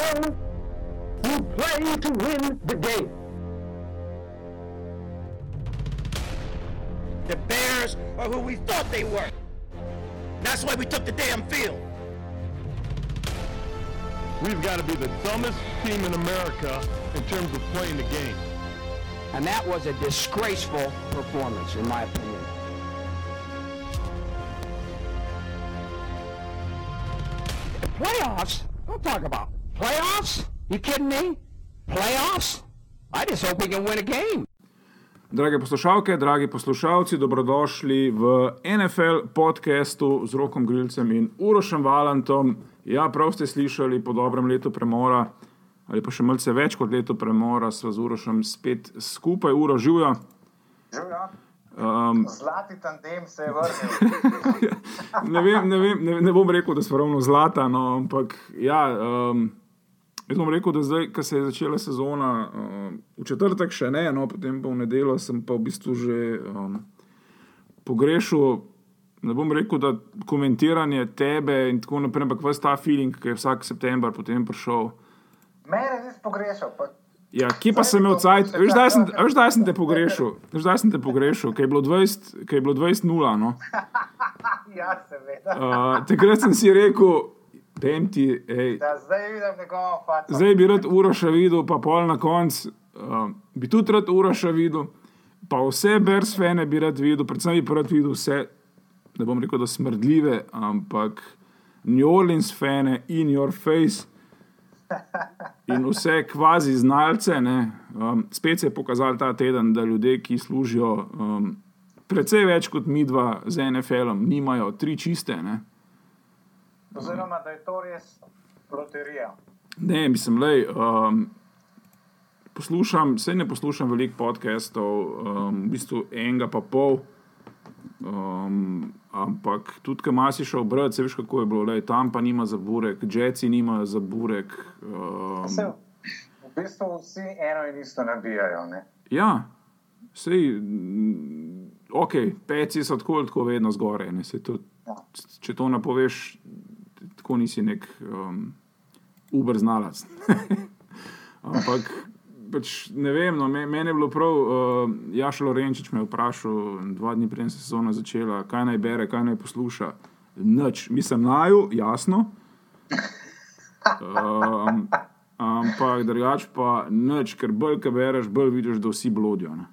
know you play to win the game. The Bears are who we thought they were. That's why we took the damn field. We've got to be the dumbest team in America in terms of playing the game. And that was a disgraceful performance, in my opinion. The Playoffs? Don't talk about playoffs. You kidding me? Playoffs? I just hope we can win a game. Drage poslušalke, dragi poslušalci, dobrodošli v NFL podkastu z Rokom Grilcem in Urošem Valantom. Ja, prav ste slišali, po dobrem letu premora, ali pa še malce več kot leto premora, sva z Urošem spet skupaj, Uro živijo. Živijo. Um, Zlati tandem se je vrnil. ne, vem, ne, vem, ne, ne bom rekel, da smo ravno zlata, no, ampak ja. Um, Jaz bom rekel, da zdaj, ko se je začela sezona, um, v četrtek še ne, no, potem pa v nedeljo sem pa v bistvu že um, pogrešil. Ne bom rekel, da komentiranje tebe in tako naprej, ampak vse ta feeling, ki je vsak september potem prišel. Mene nisi pogrešal. Pa... Ja, kje pa sem imel cajt? Veš, da sem, veš, da sem te pogrešal. Veš, da sem te pogrešal, kaj je bilo 20, kaj je bilo 20 nula. No. ja, seveda. Uh, takrat sem si rekel. Ti, da, zdaj vidim njegovo faco. Zdaj bi rad uro še videl, pa pol na koncu uh, bi tudi rad uro še videl, pa vse Bers fene bi rad videl, predvsem bi rad videl vse, ne bom rekel, da smrdljive, ampak New Orleans fene in your face. In vse kvazi znalce, um, spet se je pokazal ta teden, da ljudje, ki služijo um, precej več kot mi dva z NFL-om, nimajo tri čiste. Ne? Oziroma, da je to res loterija. Ne, mislim, da um, poslušam, vse ne poslušam veliko podcastov, um, v bistvu enega pa pol. Um, ampak tudi, ki imaš šel brati, se veš, kako je bilo, lej, tam pa nima za burek, Jetsi nima za burek. Um, Se, v bistvu vsi eno in isto nabijajo. Ne? ja, sej, ok, peci so tako ali tako vedno zgoraj. To, če to napoveš, tako nisi nek um, uber znalec. Ampak pač, ne vem, no, meni je bilo prav, uh, Jaš Lorenčič me je vprašal, dva dni prej se sezona začela, kaj naj bere, kaj naj posluša. Noč, mislim, naju, jasno. Um, ampak drugač pa noč, ker bolj, ki bereš, bolj vidiš, da vsi blodijo. Ne?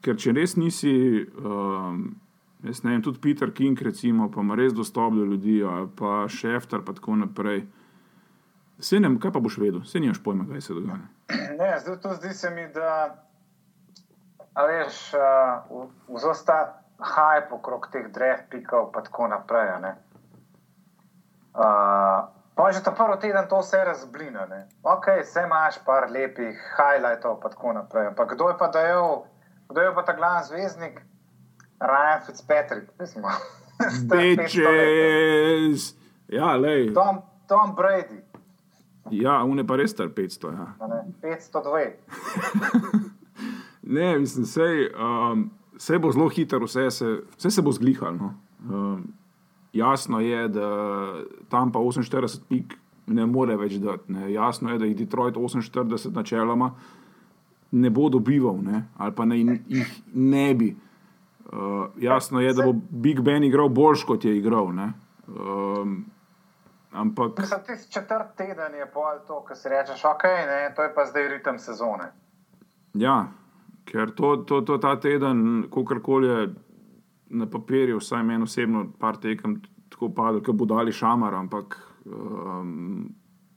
Ker če res nisi. Um, Jaz ne vem, tudi Peter King, recimo, pa ima res dostop do ljudi, pa Šeftar, pa tako naprej. Se ne, kaj pa boš vedel, se nimaš pojma, kaj se dogaja. Ne, zdaj to zdi se mi, da veš, uh, vzosta hype okrog teh drev, pikov, pa tako naprej. Uh, pa že ta prvi teden to vse razblina. Ne? Ok, vse imaš par lepih highlightov, pa tako naprej. Pa kdo je pa dajal, kdo je pa ta glavni zvezdnik? Ryan Fitzpatrick, mislim. Bitches. Ja, lej. Tom, Tom Brady. Ja, on je pa res star 500. Ja. Ne, 502. Ne, mislim, sej, um, sej bo zelo hitro, vse se, vse se bo zglihalo. No. Um, jasno je, da tam pa 48 pik ne more več dati. Ne. Jasno je, da jih Detroit 48 načeloma ne bo dobival, ne. ali pa ne, jih ne bi. Uh, jasno je, da bo Big Ben igral boljš, kot je igral. Um, ampak. Mislim, tisti četrt teden je pol to, kar si rečeš, ok, ne, to je pa zdaj ritem sezone. Ja, ker to, to, to ta teden, kakorkoli je na papirju, vsaj meni osebno, par tekem tako padlo, kot bo dali šamar, ampak um,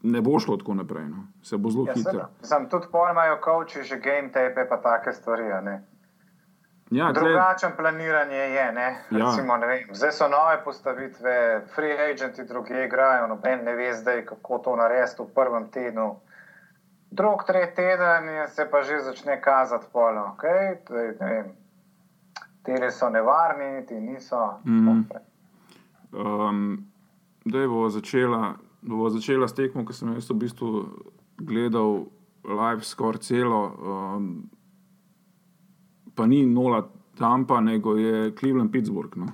ne bo šlo tako naprej. No. Se bo zelo Ja, hitro. Mislim, tudi pol imajo koči, že game tape, pa take stvari. Ne. Ja, tle, Drugačen planiranje je. Ne? Ja. Recimo, ne vem, zdaj so nove postavitve, free agenti druge igrajo, noben ne ve zdaj, kako to narediti v prvem tednu. Drug, tretji teden je- se pa že začne kazati polno. Okay? Te so nevarni, ti niso. Mhm. um, da bo začela, bo začela s tekmo, ki sem jo v bistvu gledal live skoraj celo. Um, pa ni nola Tampa, nego je Cleveland Pittsburgh. No.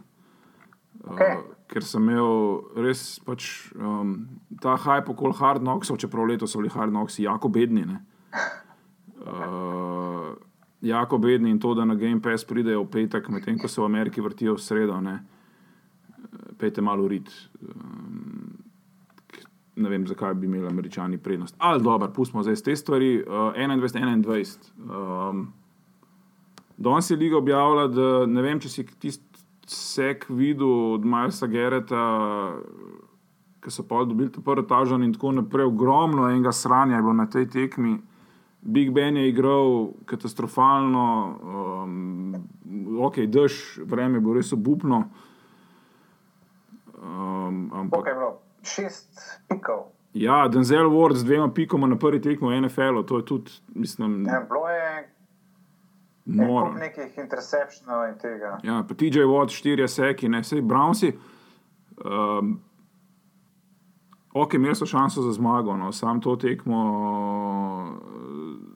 Okej. Uh, ker sem imel res pač, um, ta hype okoli Hard Knocksov, čeprav letos so bili Hard Knocksi jako bedni. ne. Uh, jako bedni in to, da na Game Pass pridejo v petek, medtem ko se v Ameriki vrtijo v sredo, ne. Pejte malo rit. Um, ne vem, zakaj bi imeli američani prednost. Ali dobro, pustimo zdaj te stvari. Uh, 21-21. Um, Danes je Liga objavila, da ne vem, če si tisti sek videl od Milesa Gereta, ki so pa dobili ta prvi tažan in tako naprej. Ogromno enega sranja je bilo na tej tekmi. Big Ben je igral katastrofalno, um, ok, dež, vreme je bilo res obupno. Um, ampak, je bilo? Šest pikov. ja, Denzel Ward z dvema pikoma na prvi tekmi v NFL-u, to je tudi, mislim, Ne, bilo kup nekih interceptionov in tega. Ja, pa TJ Watt, štirje seki, ne vse Brownsi. Um, ok, imeli so šanso za zmago, no, sam to tekmo,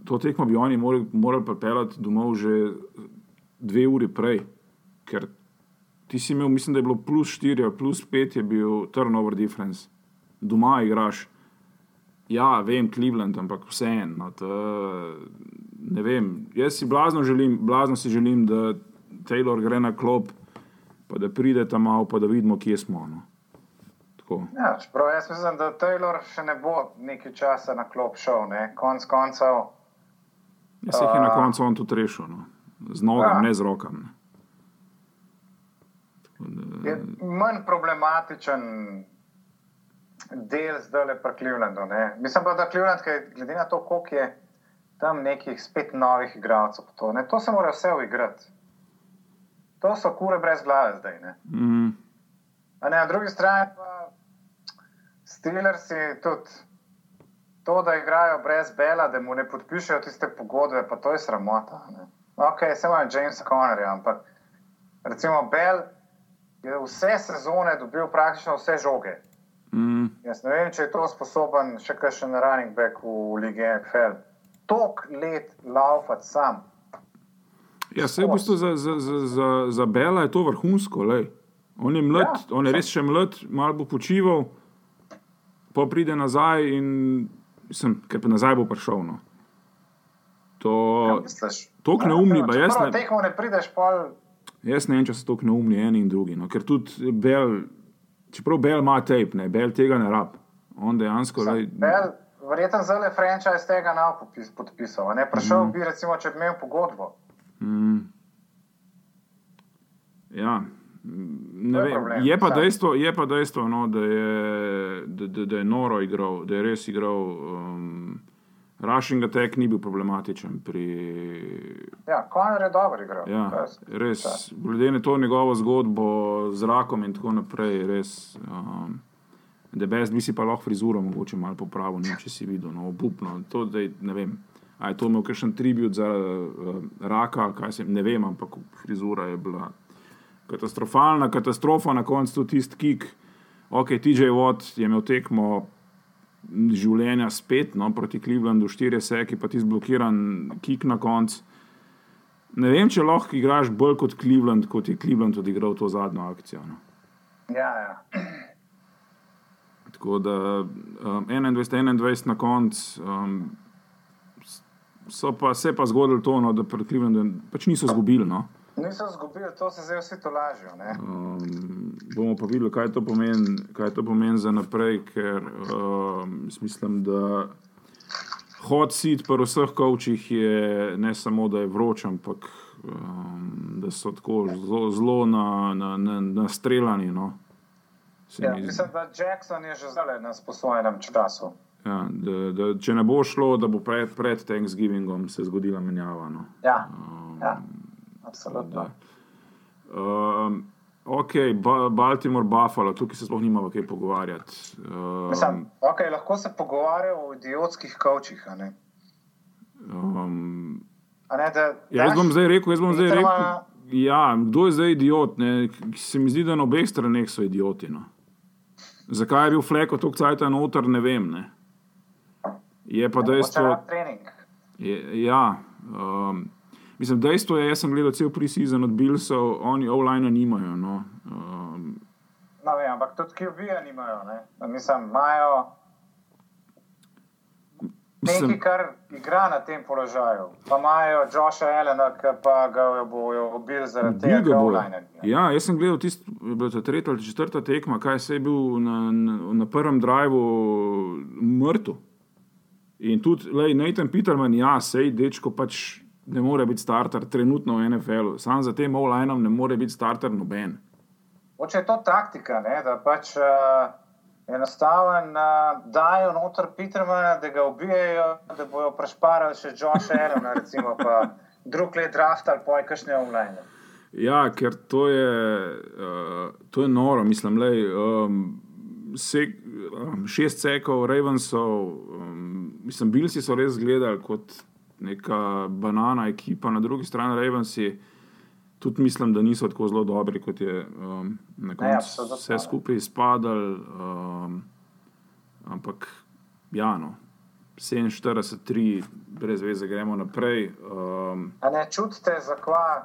to tekmo bi oni morali, morali pripeljati domov že dve uri prej, ker ti si imel, mislim, da je bilo plus štiri, ali plus pet je bil turnover difference. Doma igraš. Ja, vem, Cleveland, ampak vseeno. No, ne vem, jaz si blazno želim, blazno si želim, da Taylor gre na klop, pa da pride tam malo, pa da vidimo, kje smo. No. Tako. Ja, čeprav jaz mislim, da Taylor še ne bo nekaj časa na klop šel, ne? konc koncev. Jaz jih je na koncu on tudi rešil, no. z nogami, Ja. ne z rokami. Da- Je manj problematičen del zdaj le pri Clevelandu. Ne? Mislim pa, da Cleveland, glede na to, koliko je tam nekih spet novih igralcev, to, ne, to se mora vse uigrati. To so kure brez glave zdaj. Ne? Mm, A ne, na drugi strani pa Steelersi tudi to, da igrajo brez Bela, da mu ne podpišejo tiste pogodbe, pa to je sramota. Ne? Ok, se imajo Jamesa Connerja, ampak recimo Bell je vse sezone dobil praktično vse žoge. mm, Jaz ne vem, če je to sposoben še kakšen running back v Ligi NFL. Tok let laufati sam. Ja, vse v bistvu za, za, za, za, za Bela je to vrhunsko. Lej. On je mlad, Ja. ja. on je res še mlad, malo bo počival, pa pride nazaj in mislim, ker pa nazaj bo prišel. No. To, Ja, misliš? Toliko neumni, pa jaz ne- tekmo ne prideš pol. jaz ne vem, če so tako neumni eni in drugi. No. Ker tudi Bel, čeprav Bel ima tape, ne, Bel tega ne rab. On dejansko. Lej, Bell, verjetno zelo franchise tega ne bi podpisal. Ne? Prišel mm. bi, recimo, če bi imel pogodbo. Mm. Ja, ne To je problem, Je pa sam. dejstvo, je pa dejstvo no, da, je, da, da, da je noro igral, da je res igral. Um, Rushing attack ni bil problematičen pri. Ja, Konor je dobro igral. Ja, res, glede na to njegovo zgodbo z rakom in tako naprej, res. Um, Da best bi si pa lahko frizuro mogoče malo popravil, ne vem, če si videl, no, obupno. To, da je, ne vem, a je to imel kakšen tribut za uh, raka, ali kaj se, ne vem, ampak frizura je bila katastrofalna, katastrofa, na koncu tudi tisti kik. Ok, TJ Watt je imel tekmo življenja spet, no, proti Clevelandu, štiri seki, pa ti zblokiran kik na koncu. Ne vem, če lahko igraš bolj kot Cleveland, kot je Cleveland odigral to zadnjo akcijo. No. Ja, ja. Tako da um, 21-21 na koncu um, pa se je pa zgodilo to, no, da pred Clevelandom pač niso izgubili. No. Niso izgubili, to se zdaj vsi tolažijo. ne. Um, bomo pa videli, kaj to pomeni, kaj to pomeni za naprej, ker um, mislim, da hot seat pri vseh kavčih je ne samo, da je vroč, ampak um, da so tako zelo, zelo na, na, na, nastreljani. No. Ja, mislim, da Jackson je že zdaj na sposojenem času. Ja, da, da, če ne bo šlo, da bo pred, pred Thanksgivingom se zgodila menjava. No. Ja, ja absolutno. Um, ok, ba, Baltimore, Buffalo, tukaj se sploh nimamo kaj pogovarjati. Um, Mislim, okay, lahko se pogovarjajo o idiotskih kavčih. ne. um, A ne, da, ja, jaz bom zdaj rekel, jaz bom zdaj rekel. Ja, kdo je zdaj idiot? Ne? Se mi zdi, da na obeh straneh so idioti. No. Zakaj je bil Fleko tako cajta noter, ne vem. Ne. Je pa dejstvo, rad trening. Je, ja, um, mislim, dejstvo je, jaz sem gledal cel preseason od Billsov, oni online nimajo. No. Um, No, vem, ampak tudi QB-ja nimajo. Ne? Mislim, imajo Mislim- nekaj, kar igra na tem položaju. Pa imajo Josha Allena, ki pa ga bojo ubili zaradi tega, ga ker bojo. online. Ja, jaz sem gledal tisto, je bila to tretja ali četrta tekma, kaj se je bil na, na, na prvem drivu mrtev. In tudi lej, Nathan Peterman, ja, sej dečko pač ne more biti starter trenutno v NFL-u. Sam za tem online ne more biti starter noben. Oče je to taktika, ne? da pač uh, enostaven uh, dajo noter Petermana, da ga ubijajo, da bojo prešparali še Josha Allena, recimo pa drug let draft ali pa kakšne online. Ja, ker to je, uh, to je noro, mislim, lej, um, um, šest sekov, Ravensov, um, mislim, Bilsi so res gledali kot neka banana ekipa, na drugi strani Ravensi. Tudi mislim, da niso tako zelo dobri, kot je um, na koncu absolutno vse ne. skupaj izpadalo. Um, ampak, ja, no, 47-3, brez veze, gremo naprej. Um, A ne čutite, zakaj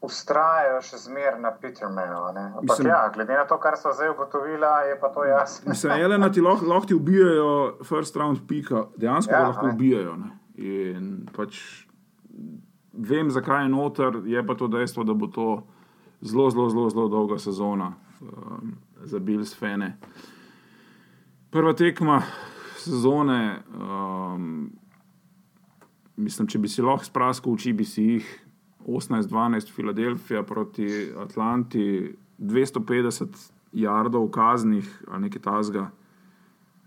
ustrajajo še zmeraj na Petermanu? ne? Ampak ja, glede na to, kar so zdaj ugotovila, je pa to jasno. Mislim, Elena ti lahko, lahko ti ubijajo first round pika, dejansko ja, Ja, lahko ne. ubijajo. Ne? In pač vem, zakaj je noter, je pa to dejstvo, da bo to zelo, zelo, zelo, zelo dolga sezona um, za Bills fene. Prva tekma sezone, um, mislim, če bi si lahko spraskal oči, bi si jih 18-12 Filadelfija proti Atlanti, 250 jardov kaznih ali nekaj tasga.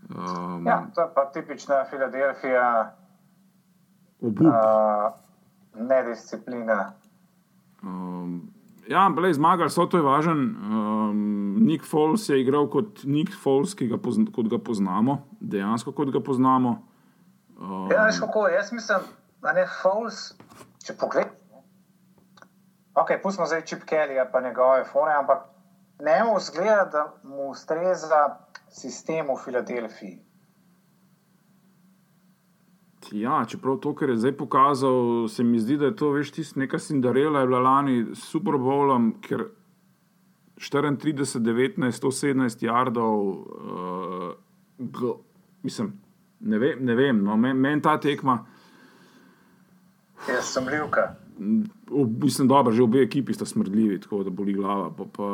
Um, Ja, to je pa tipična Filadelfija, Obup. uh, nedisciplina. Um, ja, ampak zmagali so, to je važen. Um, Nick Foles je igral kot Nick Foles, ki ga, pozna, kot ga poznamo, dejansko kot ga poznamo. Um, Ja, veš kako, jaz mislim, da ne Fowls, če pogledaj. Ok, pustimo zdaj Chip Kelly pa njegove fore, ampak ne mu zgleda, da mu ustreza sistem v Filadelfiji. Ja, čeprav to, kar je zdaj pokazal, se mi zdi, da je to veš, tisti neka Cinderella, je bila lani s Super Bowlom, ker 34, 19, 117 jardov, uh, g, mislim, ne vem, ne vem no, meni men ta tekma. Jaz sem ljubka. Mislim, da že obe ekipi sta smrdljivi, tako da boli glava. Pa, pa,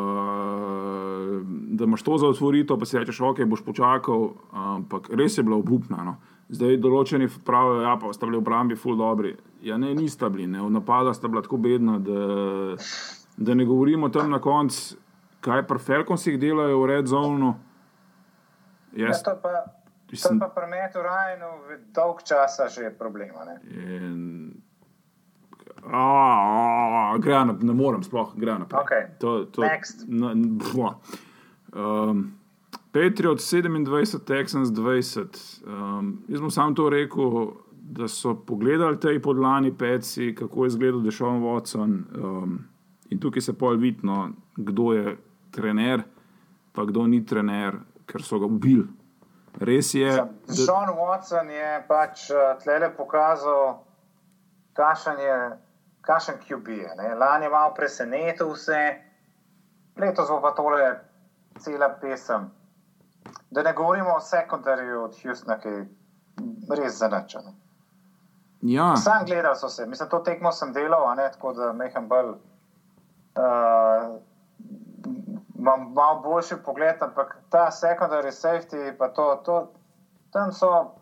da imaš to za otvoritev, pa si rečeš, ok, boš počakal, ampak res je bila obupna. No. Zdaj določeni pravijo, ja, pa sta bili v obrambi ful dobri. Ja, ne, nista bili, ne. v napada sta bila tako bedna, da, da ne govorimo tam na koncu, kaj pa Falconsih delajo v Red Zonu. Ja, Jaz, to je pa, to je mislim, pa pri Metu Rajnu dolg časa že problema. Ne? In... A, a, na, ne morem, sploh gre naprej. Okej. To, to, Next. na, bua. um, Patriot 27, Texans 20. Um, jaz bom sam to rekel, da so pogledali te podlani peci, kako je izgledal Dešon Watson. Um, in tukaj se pol vidno, kdo je trener, pa kdo ni trener, ker so ga ubili. Res je. da- Sean Watson je pač uh, tlele pokazal, kakšen je, kakšen QB je. Ne? Lani je malo presenetil vse, letos bo pa tole cela pesem. Da ne govorimo o sekundarju od Houstona, ki je res zanačen. Ja. Sam gledal so se, mislim, to tekmo sem delal, a ne tako, da meham bolj. Uh, imam malo boljši pogled, ampak ta secondary safety, pa to, to tam so,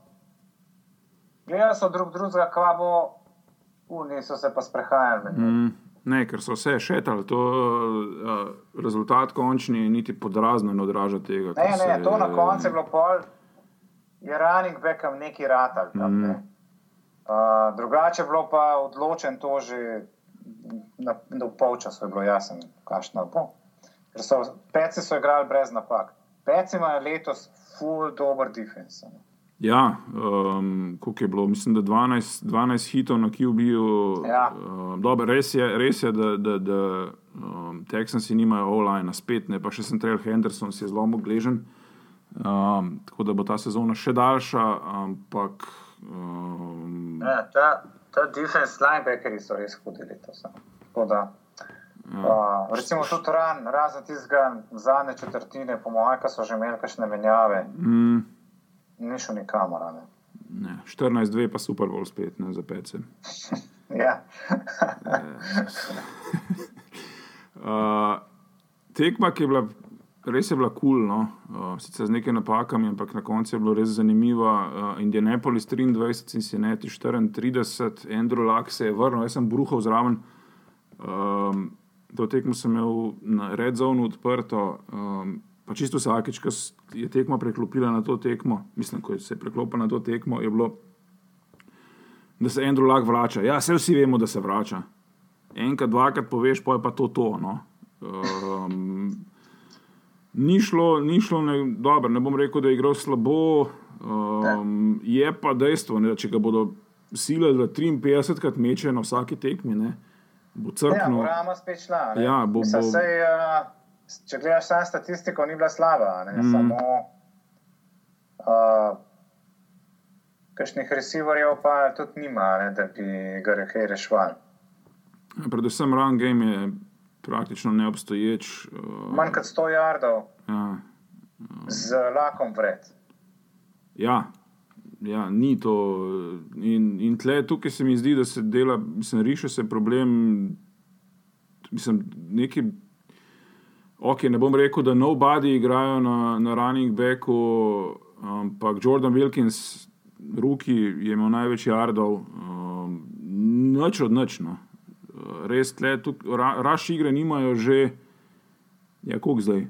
gledali so drug drugega, kva bo, uni so se pa sprehajali. Mm, ne, ker so vse šetali, to uh, rezultat končni niti podrazno ne odraža tega. Ne, ne, se to na koncu je bilo pol, je running backom neki ratal tam. Mm. Uh, drugače je bilo pa odločen to že na, na polčasu, je bilo jasno, kakšno bo. Ker so peci so igrali brez napak. Peci imajo letos full dober defense. ne. Ja, um, koliko je bilo, mislim, da 12, 12 hitov na QB-ju. Ja. Uh, dobro, res je, res je da, da, da um, Texansi nimajo online, spet ne, pa še Central Henderson si je zelo mogležen. Um, tako da bo ta sezona še daljša, ampak. Um, Ja, ta, ta defense linebackeri so res hudi letos. a. Tako da, Uh, recimo tudi ran, razen tistega zadnje četrtine, po mojem, so že imeli kakšne menjave, Mm, ni šel nikamor. Ne? ne, 14-2 pa Super Bowl spet, ne za pece. Ja. Uh, tekma, ki je bila res je bila kul, cool, no? uh, sicer z nekaj napakami, ampak na koncu je bilo res zanimivo. Uh, Indianapolis 23, Cincinnati 34, Andrew Luck se je vrnil, jaz sem bruhal zraven. Um, to tekmo sem imel na Red Zone odprto. Um, pa čisto vsakeč, ko je tekma preklopila na to tekmo, mislim, ko se je preklopila na to tekmo, je bilo, da se Andrew Luck vrača. Ja, vse vsi vemo, da se vrača. Enkrat, dvakrat poveš, pa je pa to to. No. Um, ni šlo, ni šlo ne, dobro, ne bom rekel, da je igral slabo. Um, je pa dejstvo, ne, da če ga bodo sile, da 53 krat meče na vsaki tekmi, ne, bo Ja, crkno. Morama spet šla. ne. Ja, bo- Mislim, bo- Sej, uh, če gledaš samo statistiko, ni bila slaba. Ne? Mm. Samo uh, kakšnih receiverjev pa tudi nima, ne, da bi ga kaj reševali. Predvsem run game je praktično neobstoječ. Uh, Manj kot 100 jardov ja, z lakom vred. ja, ja, ni to. In, in tle tukaj se mi zdi, da se dela, mislim, riše se problem. Mislim, neki. Ok, ne bom rekel, da nobody igrajo na, na running backu, ampak Jordan Wilkins, Ruki, je imel največ jardov, um, noč od noč. No. Res, tle, tukaj, ra, raš igre nimajo že, ja, koliko zdaj,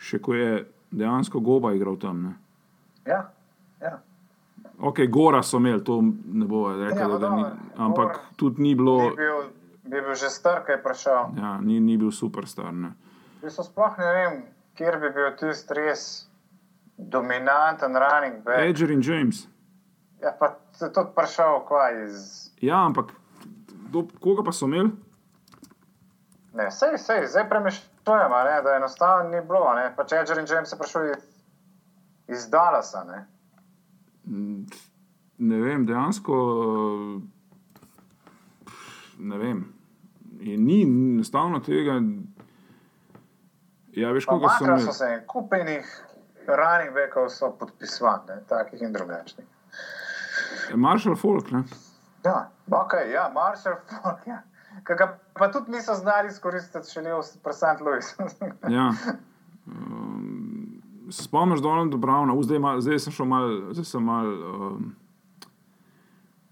še ko je dejansko goba igral tam. Ne. Ja, ja. Ok, gora so imeli, to ne bo rekel, Ja, no, da ga ni, dobro, ampak Gora. tudi ni bilo, Bi bil, bi bil že star, ki je prišel. ja, ni, ni bil superstar. Ne. V bistvu sploh ne vem, kjer bi bil tisti res dominanten running back. Edger in James. Ja, pa se tudi prišel kvaj iz. Ja, ampak do, koga pa so imeli? Ne, sej, sej, zdaj premišljujem, ne, da enostavno ni bilo. Ne. Pač Edger in James je prišel iz, iz Dallasa. Ne. Ne vem, dejansko. Ne vem. In ni enostavno tega. Ja, veš, koga so imeli. se en kupenih running backov so podpisovali, ne, takih in drugačnih. Marshall Folk, ne? Ja, ok, ja, Marshall Falk, ja. Ki ga pa tudi niso znali izkoristiti, še le v St. Louis. Ja. Um, spomniš Donalda Browna, U, zdaj, mal, zdaj sem šel mal, zdaj sem mal, um,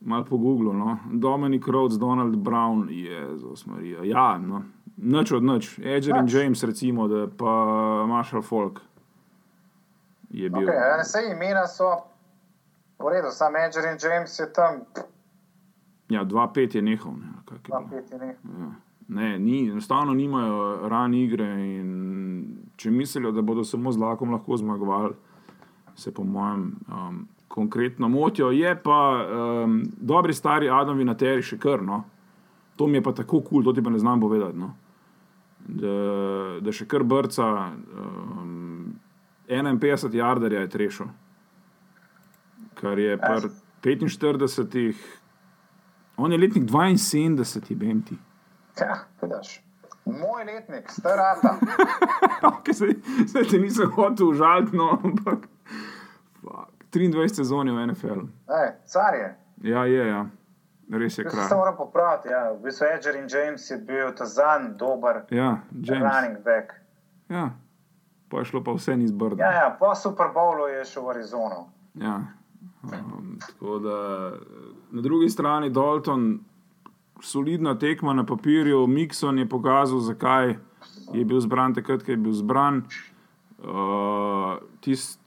mal po Googlu. No? Dominic Rhodes, Donald Brown, Jezus Marija. Ja, no. Nič od nič. Edger in. James, recimo, da pa Marshall Folk je bil. Okay, vse imena so v redu, sam Edger in James je tam, Ja, 2-5 je nehal. Ne, ali kak je na bilo. peti ne. Ja. Ne, ni, enostavno nimajo rane igre. in Če mislijo, da bodo samo z lakom lahko zmagovali, se po mojem um, konkretno motijo. Je pa um, dobri stari Adam Vinateri še kar. No? To mi je pa tako kul, cool, to ti pa ne znam povedati. No? Da, da še kar brca, um, 51 jardarja je trešil, kar je par 45. On je letnik 72, bem ti. Ja, vidiš. Moj letnik, star rata. Okay, zdaj, zdaj te nisem hotel užaliti, no, ampak fuck, 23 sezone v NFL. Ej, car je. Ja, je, ja. Res je Jaz se kraj. moram popraviti. Ja. V bistvu Edger in James je bil ta zanj dober Ja, James. running back. Ja, pa je šlo pa vse ni zbrdo. Ja, ja, po Super Bowlu je šel v Arizono. Ja. Um, da na drugi strani Dalton, solidna tekma na papirju, Mikson je pokazal, zakaj je bil zbran takrat, ko je bil zbran. Uh, tist,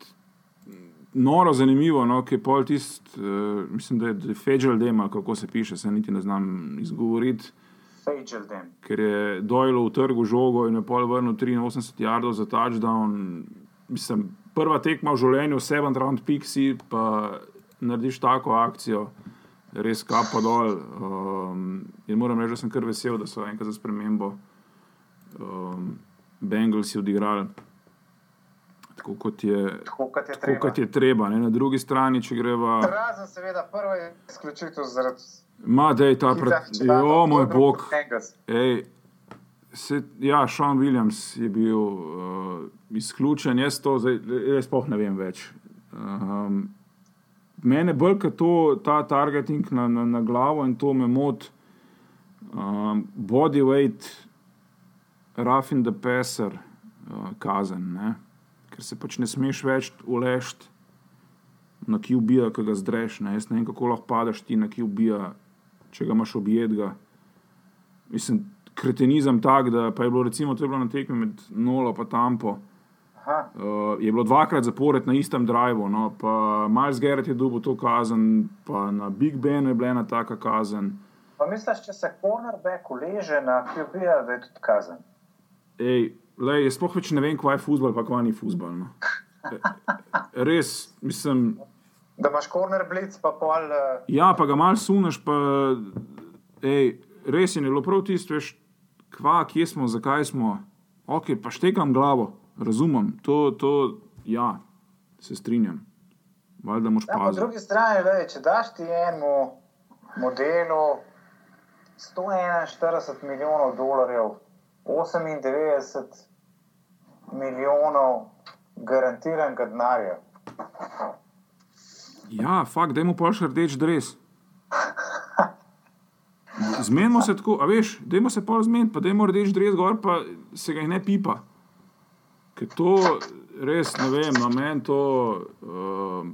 noro zanimivo, no, ki je pol tist, uh, mislim, da je Fedžel Dema, kako se piše, se niti ne znam izgovoriti. Fejčel dem. Ker je Dojlo v trgu žogo in je pol vrnil 83 jardov za touchdown. Mislim, prva tekma v življenju, 7 round pixi, pa narediš tako akcijo, res kapo dol. Um, in moram reči, da sem kar vesel, da so enkrat za spremembo um, Bengalsi odigrali. Tako kot je, Tako kot je tako treba. kot je treba. Ne? Na drugi strani, če greva, Razen seveda prva je izključitev zaradi ima da je ta pred. Jo, moj bog. Ej, Se, ja, Sean Williams je bil uh, izključen, jaz to zdaj res sploh ne vem več. Um, mene bolj kot to, ta targeting na, na, na glavo in to me moti, um, body weight, rough in the passer, uh, kazen. Ne? Ker se pač ne smeš več ulešti na ki ubija, ki ga zdreš. Ne? Jaz ne vem, kako lahko padeš ti na ki ubija, če ga imaš objedga. Mislim, kretenizem tak, da pa je bilo recimo to je bilo na tekmi med Nolo in Tampo. Uh, je bilo dvakrat zapored na istem drivu, no, pa Miles Garrett je dobil to kazen, pa na Big Benu je bila ena taka kazen. Pa misliš, če se cornerback uleže na QB, da je tudi kazen? Ej, lej, jaz sploh več ne vem, kaj je futbol, pa kaj ni futbol. No. Res, mislim. Da imaš corner blitz, pa pol. Uh... Ja, pa ga mal suneš, pa ej, res je bilo prav tisto, veš, kva, kje smo, zakaj smo. Ok, pa štekam glavo, razumem, to, to ja, se strinjam. Valjda moš ja, po paziti. drugi strani, le, če daš ti enemu modelu 141 milijonov dolarjev, 98 milijonov garantiranega denarja. Ja, fakt, da mu pa še rdeč dres. Zmenimo se tako, a veš, dajmo se pa zmeniti, pa dajmo rdeč dres gor, pa se ga ne pipa. Ker to res ne vem, na meni to. Uh,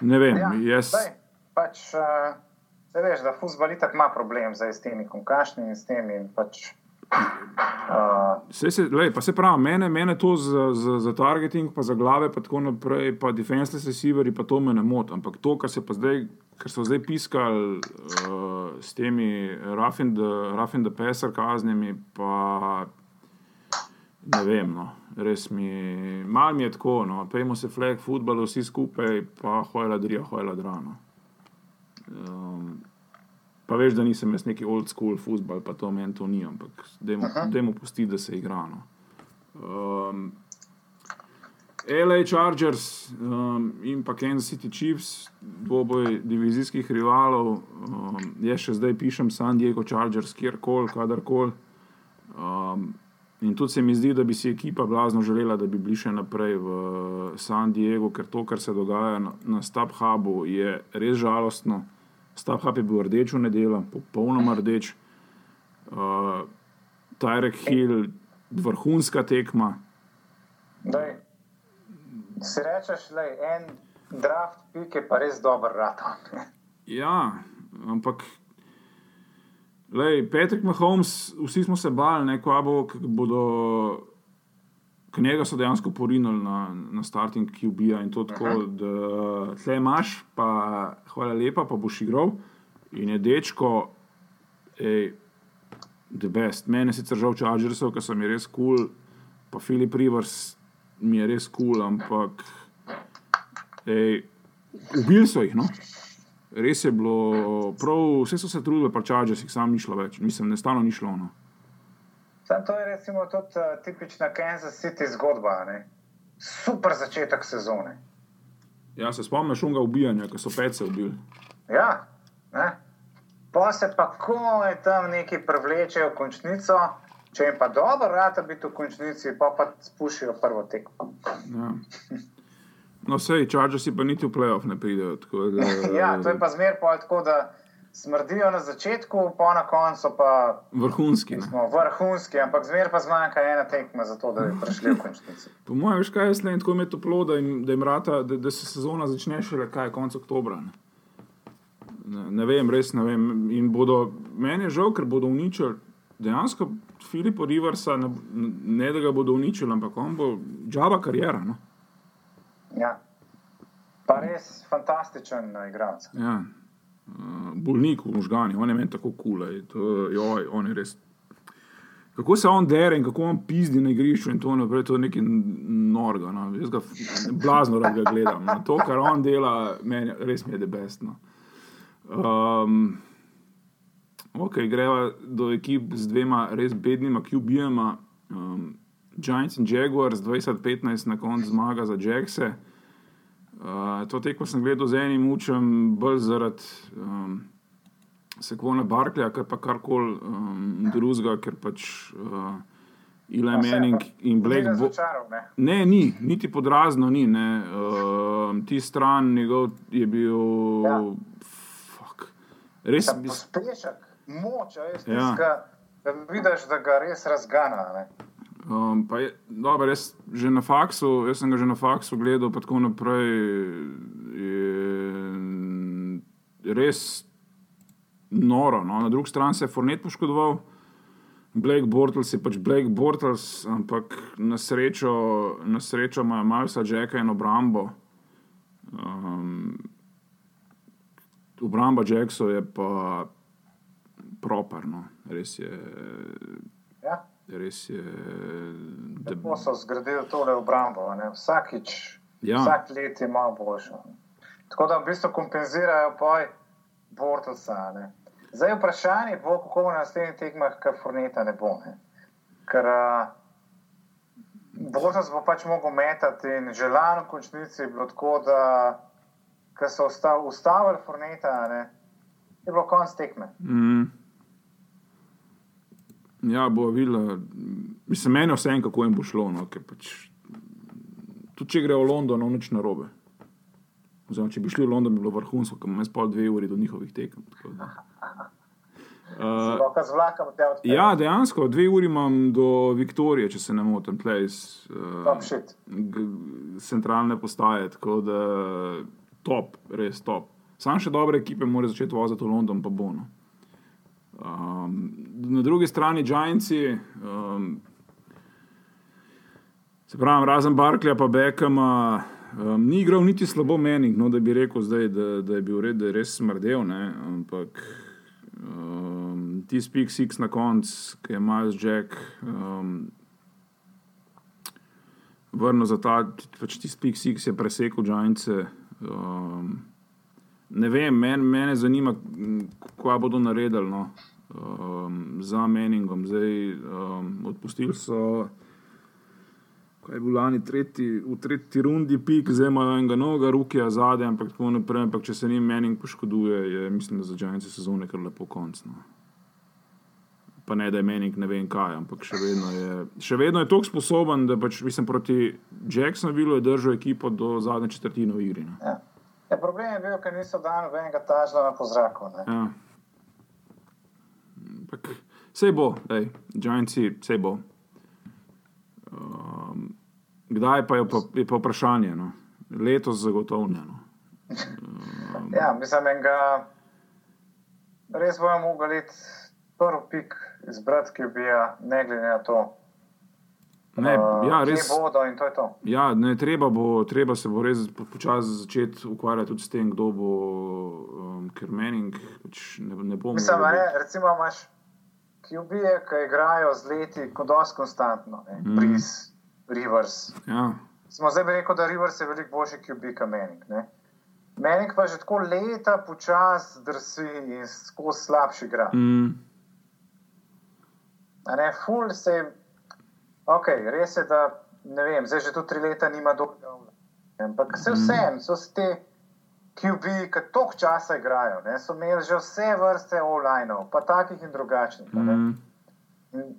ne vem, Ja, jaz. saj, pač, uh, veš, da futbol itak ima problem zdaj s temi konkašnimi in s temi. In pač, uh, Sej se, lej, pa se pravi, mene, mene to za, za, za targeting, pa za glave, pa tako naprej, pa defenseless receiveri, pa to me ne moti. Ampak to, kar, se pa zdaj, kar so zdaj piskali uh, s temi the passer kaznimi, pa ne vem, no. res mi, mal mi je tako, no. pejmo se flag, futbol, vsi skupaj, pa hojla drija, hojla drano. Um, Pa veš, da nisem jaz neki old school futbol, pa to meni to ni, ampak dajmo pustiti, da se igra. No. Um, LA Chargers um, in pa Kansas City Chiefs, dvoboj divizijskih rivalov, um, jaz še zdaj pišem San Diego Chargers, kjerkoli, kadarkoli. Um, in tudi se mi zdi, da bi si ekipa blazno želela, da bi bili še naprej v San Diego, ker to, kar se dogaja na, na StubHubu, je res žalostno. StubHub je bil rdeč v nedeljo, popolnoma rdeč. Uh, Tyrek Hill, vrhunska tekma. daj, si rečeš, da je en draft pik, je pa res dober rata. Ja, ampak. Lej, Patrick Mahomes, vsi smo se bali, ne, ko bo, bodo. K njega so dejansko porinili na, na starting QB-ja in to tako, da tle imaš, pa hvala lepa, pa boš igral. In je dečko, ej, the best. Mene je sicer žal Chargersov, ker sem jih res kul, cool, pa Filip Rivers mi je res kul, cool, ampak ej, ubili so jih. No? Res je bilo, prav, vse so se trudili, pa Chargers jih sam ni šlo več, mislim, ne stano ni šlo. No. Sam to je recimo tudi uh, tipična Kansas City zgodba. Ne? Super začetek sezone. Ja, se spomniš unga ubijanja, ko so pece ubili. Ja, ne? Pa se pa komaj tam neki prevlečejo v končnico, če jim pa dobro rata biti v končnici, pa pa spušijo prvo tekmo. Ja. No, sej, Chargersi pa niti v playoff ne pridejo. Da, Ja, to je pa zmer pa tako, da smrdijo na začetku, pa na koncu pa Vrhunski. Ne? smo vrhunski, ampak zmer pa zmanjka ena tekma za to, da bi prišli v končnici. Po mojem, veš kaj je slej, tako je toplo, da, jim, da, jim rata, da, da se sezona začne šele kaj, konec oktobra. Ne? Ne, ne vem, res ne vem. In bodo, meni je žal, ker bodo uničili dejansko Filipa Riversa, ne, ne da ga bodo uničili, ampak on bo džava karijera. No? Ja. Pa res fantastičen uh, igralec. Ja. Uh, bolnik v možganjih, on je meni tako kul, cool, on je res. Kako se on dere in kako on pizdi na igrišču in to naprej, to je nekaj norga. No. Jaz ga blazno rad gledam. No. To, kar on dela, meni res mi je debestno. Um, ok, greva do ekip z dvema res bednima QB-jema. Um, Giants in Jaguars 2015 na koncu zmaga za Jackse. Uh, to tekmo sem gledal z enim učem, bolj zaradi um, Sekvona Barkleja, kar pa karkoli um, drugega, ker pač uh, Eli Manning in Blake Bo... Začaral, ne. Ne, ni, niti podrazno ni. ne. Uh, ti stran njegov je bil. Ja. Fuck. Res bi. Pospešek, moč, veš, Ja. ja. da vidiš, da ga res razgana. Ne. Um, pa je, dobro, jaz, že na faksu, jaz sem ga že na faksu gledal, pa tako naprej. Je res noro. No. Na drugi strani se je Fornet poškodoval, Blake Bortles je pač Blake Bortles, ampak na srečo, na srečo ima Malsa Jacka in obrambo. Um, obramba Jacksov je pa properno, res je. Res je. Da, Tako so zgradili tole obrambo. a ne. Vsakič, Ja. vsak let je malo boljša. Tako da v bistvu kompenzirajo poj Bortlesa. ne. Zdaj je vprašanje, bo, kako bo na naslednjih tekmah, ker Forneta ne bo. Ne. Ker uh, Bortles bo pač mogel metati in želano v končnici je bilo tako, da ko so ustav, ustavili Forneta, a ne, je bilo konc tekme. mm, ja, bo videla. Mislim, meni je vseeno, kako jim bo šlo. No, ker pač, tudi če gre v London, no, nič narobe. Oziroma, če bi šli v London, bi bilo vrhunsko, ker imamo spal dve uri do njihovih tekem. Uh, z vlakom te odpelje. ja, dejansko, dve uri imam do Viktorije, če se ne motim, tleh iz uh, centralne postaje. Tako da top, res top. Sam še dobre ekipe morajo začeti voziti v London, pa bo. No. Um, na drugi strani Giantsi, um, se pravi, razen Barklja pa Bekama, um, ni igral niti slabo mening, no, da bi rekel, zdaj, da, da je bil red, da je res smrdel. Ne, ampak um, ti six na koncu, ki je Miles Jack. Um, Vrnil za ta, pač ti spik six je presekal Giantse. Um, ne vem, men, mene zanima, kaj bodo naredili no, um, za meningom. Zdaj um, odpustili so, kaj je bil lani tretji, v tretji rundi pik, zdaj imajo enega novega rukija zadaj, ampak tako naprej. Ampak če se njim mening poškoduje, je mislim, da za Giants sezone kar lepo konc. No. Pa ne, da je menik ne vem kaj, ampak še vedno je, še vedno je tako sposoben, da pač, mislim, proti Jacksonville je držal ekipo do zadnje četrtine v igri. No. Ja. Ja, problem je bil, ker niso dali nobenega tažla na pozraku. ne. Ja. Ampak Sej bo, ej, Giantsi, sej bo. Um, kdaj pa je, pa je pa vprašanje? No? Letos zagotovljeno. Ja, mislim, enega res bomo mogli prvi pik izbrati, ki bi ja, ne glede na to. Ne, uh, ja, res, bodo in to je to. ja, ne, treba, bo, treba se bo res po- počasi začeti ukvarjati tudi s tem, kdo bo, um, ker mening pač ne, ne bo Mislim, ne, recimo imaš QB-je, ki igrajo z leti kot dosti konstantno, ne, mm. Breeze, Rivers. Ja, Smo zdaj rekel, da Rivers je veliko boljši QB kot Menik. Ne. Menik pa že tako leta počasi drsi in skozi slabši igra. mm, A Ne, ful se je, ok, res je, da ne vem, zdaj že tu tri leta nima dobro. Ampak vse vsem so te QB, ki toliko časa igrajo, ne, so imeli že vse vrste online-ov, pa takih in drugačnih. mm, In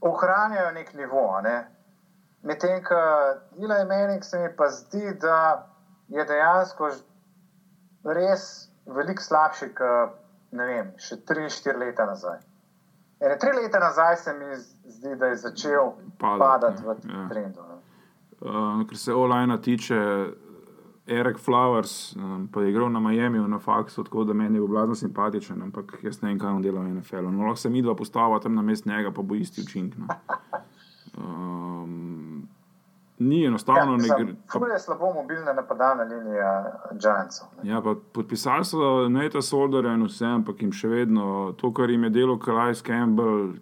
ohranjajo nek nivo. Ne? Medtem, ko Eli Manning se mi pa zdi, da je dejansko res veliko slabši, kot ne vem, še 3-4 leta nazaj. Ene tri leta nazaj se mi zdi, da je začel Padati, padati v ja. trendu. ne. Uh, kar se online tiče, Erik Flowers, um, pa je igral na Miami, na faksu, tako da meni je bil blazno simpatičen, ampak jaz ne vem, kaj on dela v NFL-u. No, lahko se mi dva postava tam na mest njega, pa bo isti učinek. No. Um, ni enostavno, Ja, ne mislim, gre. ful je slabo mobilna napadalna linija Giantsov. ne. Ja, pa podpisali so Neta Solderja in vse, ampak jim še vedno to, kar jim je delo Kalajs Campbell,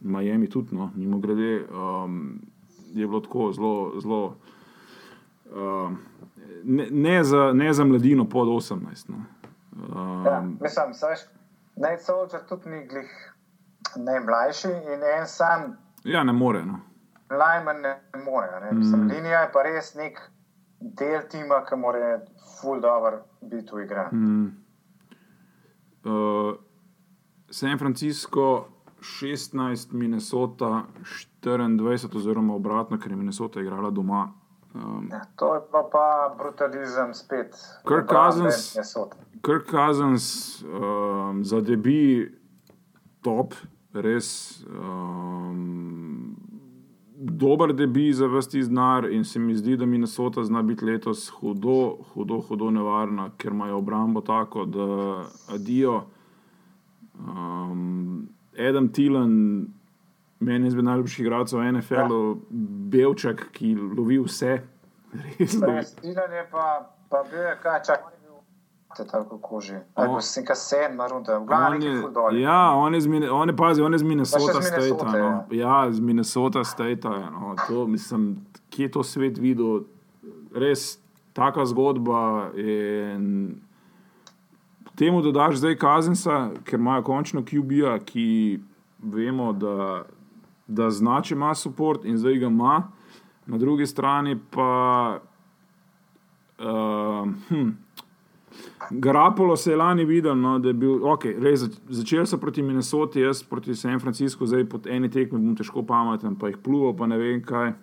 Miami tudi, no, mimo grede, um, je bilo tako zelo, zelo. Um, ne, ne, za, ne za mladino pod 18. No. Ja, Um, mislim, saš, Nate Soldier tudi ni glih najmlajši in en sam ja, ne more. No. Lajman ne more. Ne? Mislim, Mm. Linija je pa res nek del tima, ki mora ful dobro biti v igri. Mm. uh, San Francisco 16, Minnesota 24, oziroma obratno, ker je Minnesota igrala doma. Um, Ja, to je pa, pa brutalizem spet. Kirk Cousins-. Kirk Cousins um, za debi top, res um, dober debi za vrsti znar in se mi zdi, da Minnesota zna biti letos hudo, hudo, hudo nevarna, ker imajo obrambo tako, da adijo. Um, Adam Tilan, meni izmed najljubših igralcev v NFL-u, Belček, ki lovi vse. Stilan je pa, pa bil je kaj, čak. Tako koži. Bo si nekaj sedma runda, v glavnem je, dol. ja, on je, z, Mine- on je, pazi, on je z Minnesota z State. No. Ja, z Minnesota State. No. To, mislim, kje je to svet videl? Res taka zgodba. In temu dodaš zdaj Kazensa, ker imajo končno QB-ja, ki vemo, da, da zna, če ima podpor in zdaj ga ima. Na drugi strani pa. Uh, hm, Garapolo se je lani videl, no, da je bil, okay, res, zač- začel so proti Minnesoti, jaz proti San Franciscu, zdaj pod eni tekmi bom težko pameten, pa jih pluval, pa ne vem kaj.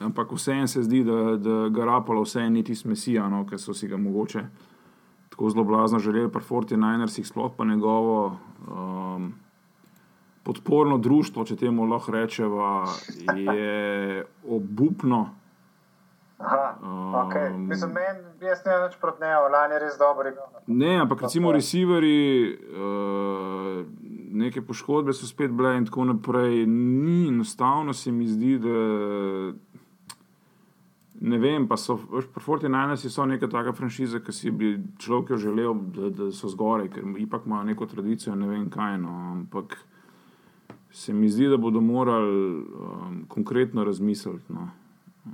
Ampak vseeno se zdi, da, da Garapolo vseeno ni tisti mesija, no, ker so si ga mogoče tako zelo blazno želeli, pa 49ersih, sploh pa njegovo um, podporno društvo, če temu lahko rečemo, je obupno. Aha, okay. Um, Mislim, meni, jaz ne več proti njemu, lani je res dober. igral. Ne, ampak recimo receiverji, uh, neke poškodbe so spet bile in tako naprej. Ni enostavno, se mi zdi, da. Ne vem, pa so, pri 49 so neka taka franšiza, ki si bi človek želel, da, da so zgoraj, ker ipak imajo neko tradicijo, ne vem kaj. No, ampak se mi zdi, da bodo morali um, konkretno razmisliti no, um,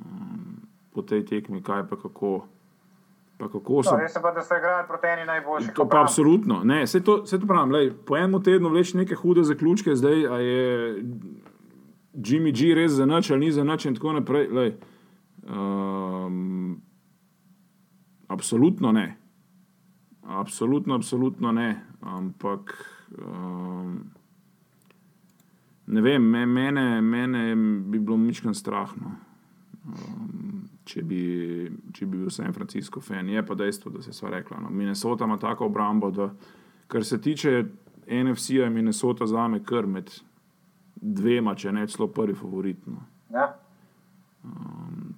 po tej tekmi, kaj pa kako. Pa kako so No, res je pa, da so igrali proti eni najboljših. To pa obramb. absolutno. Ne, vse to, vse to pravim. Lej, po enem tednu vleč neke hude zaključke, zdaj je Jimmy G res za noč ali ni za noč in tako naprej. Lej, um, absolutno ne. Absolutno, absolutno ne. Ampak um, ne vem, me, mene, mene bi bilo mičken strah. No. Um, če bi, če bi bil San Francisco fan. Je pa dejstvo, da se sva rekla. No. Minnesota ima tako obrambo, da kar se tiče NFC-ja, je Minnesota za me kar med dvema, če ne celo prvi favorit. No. Ja.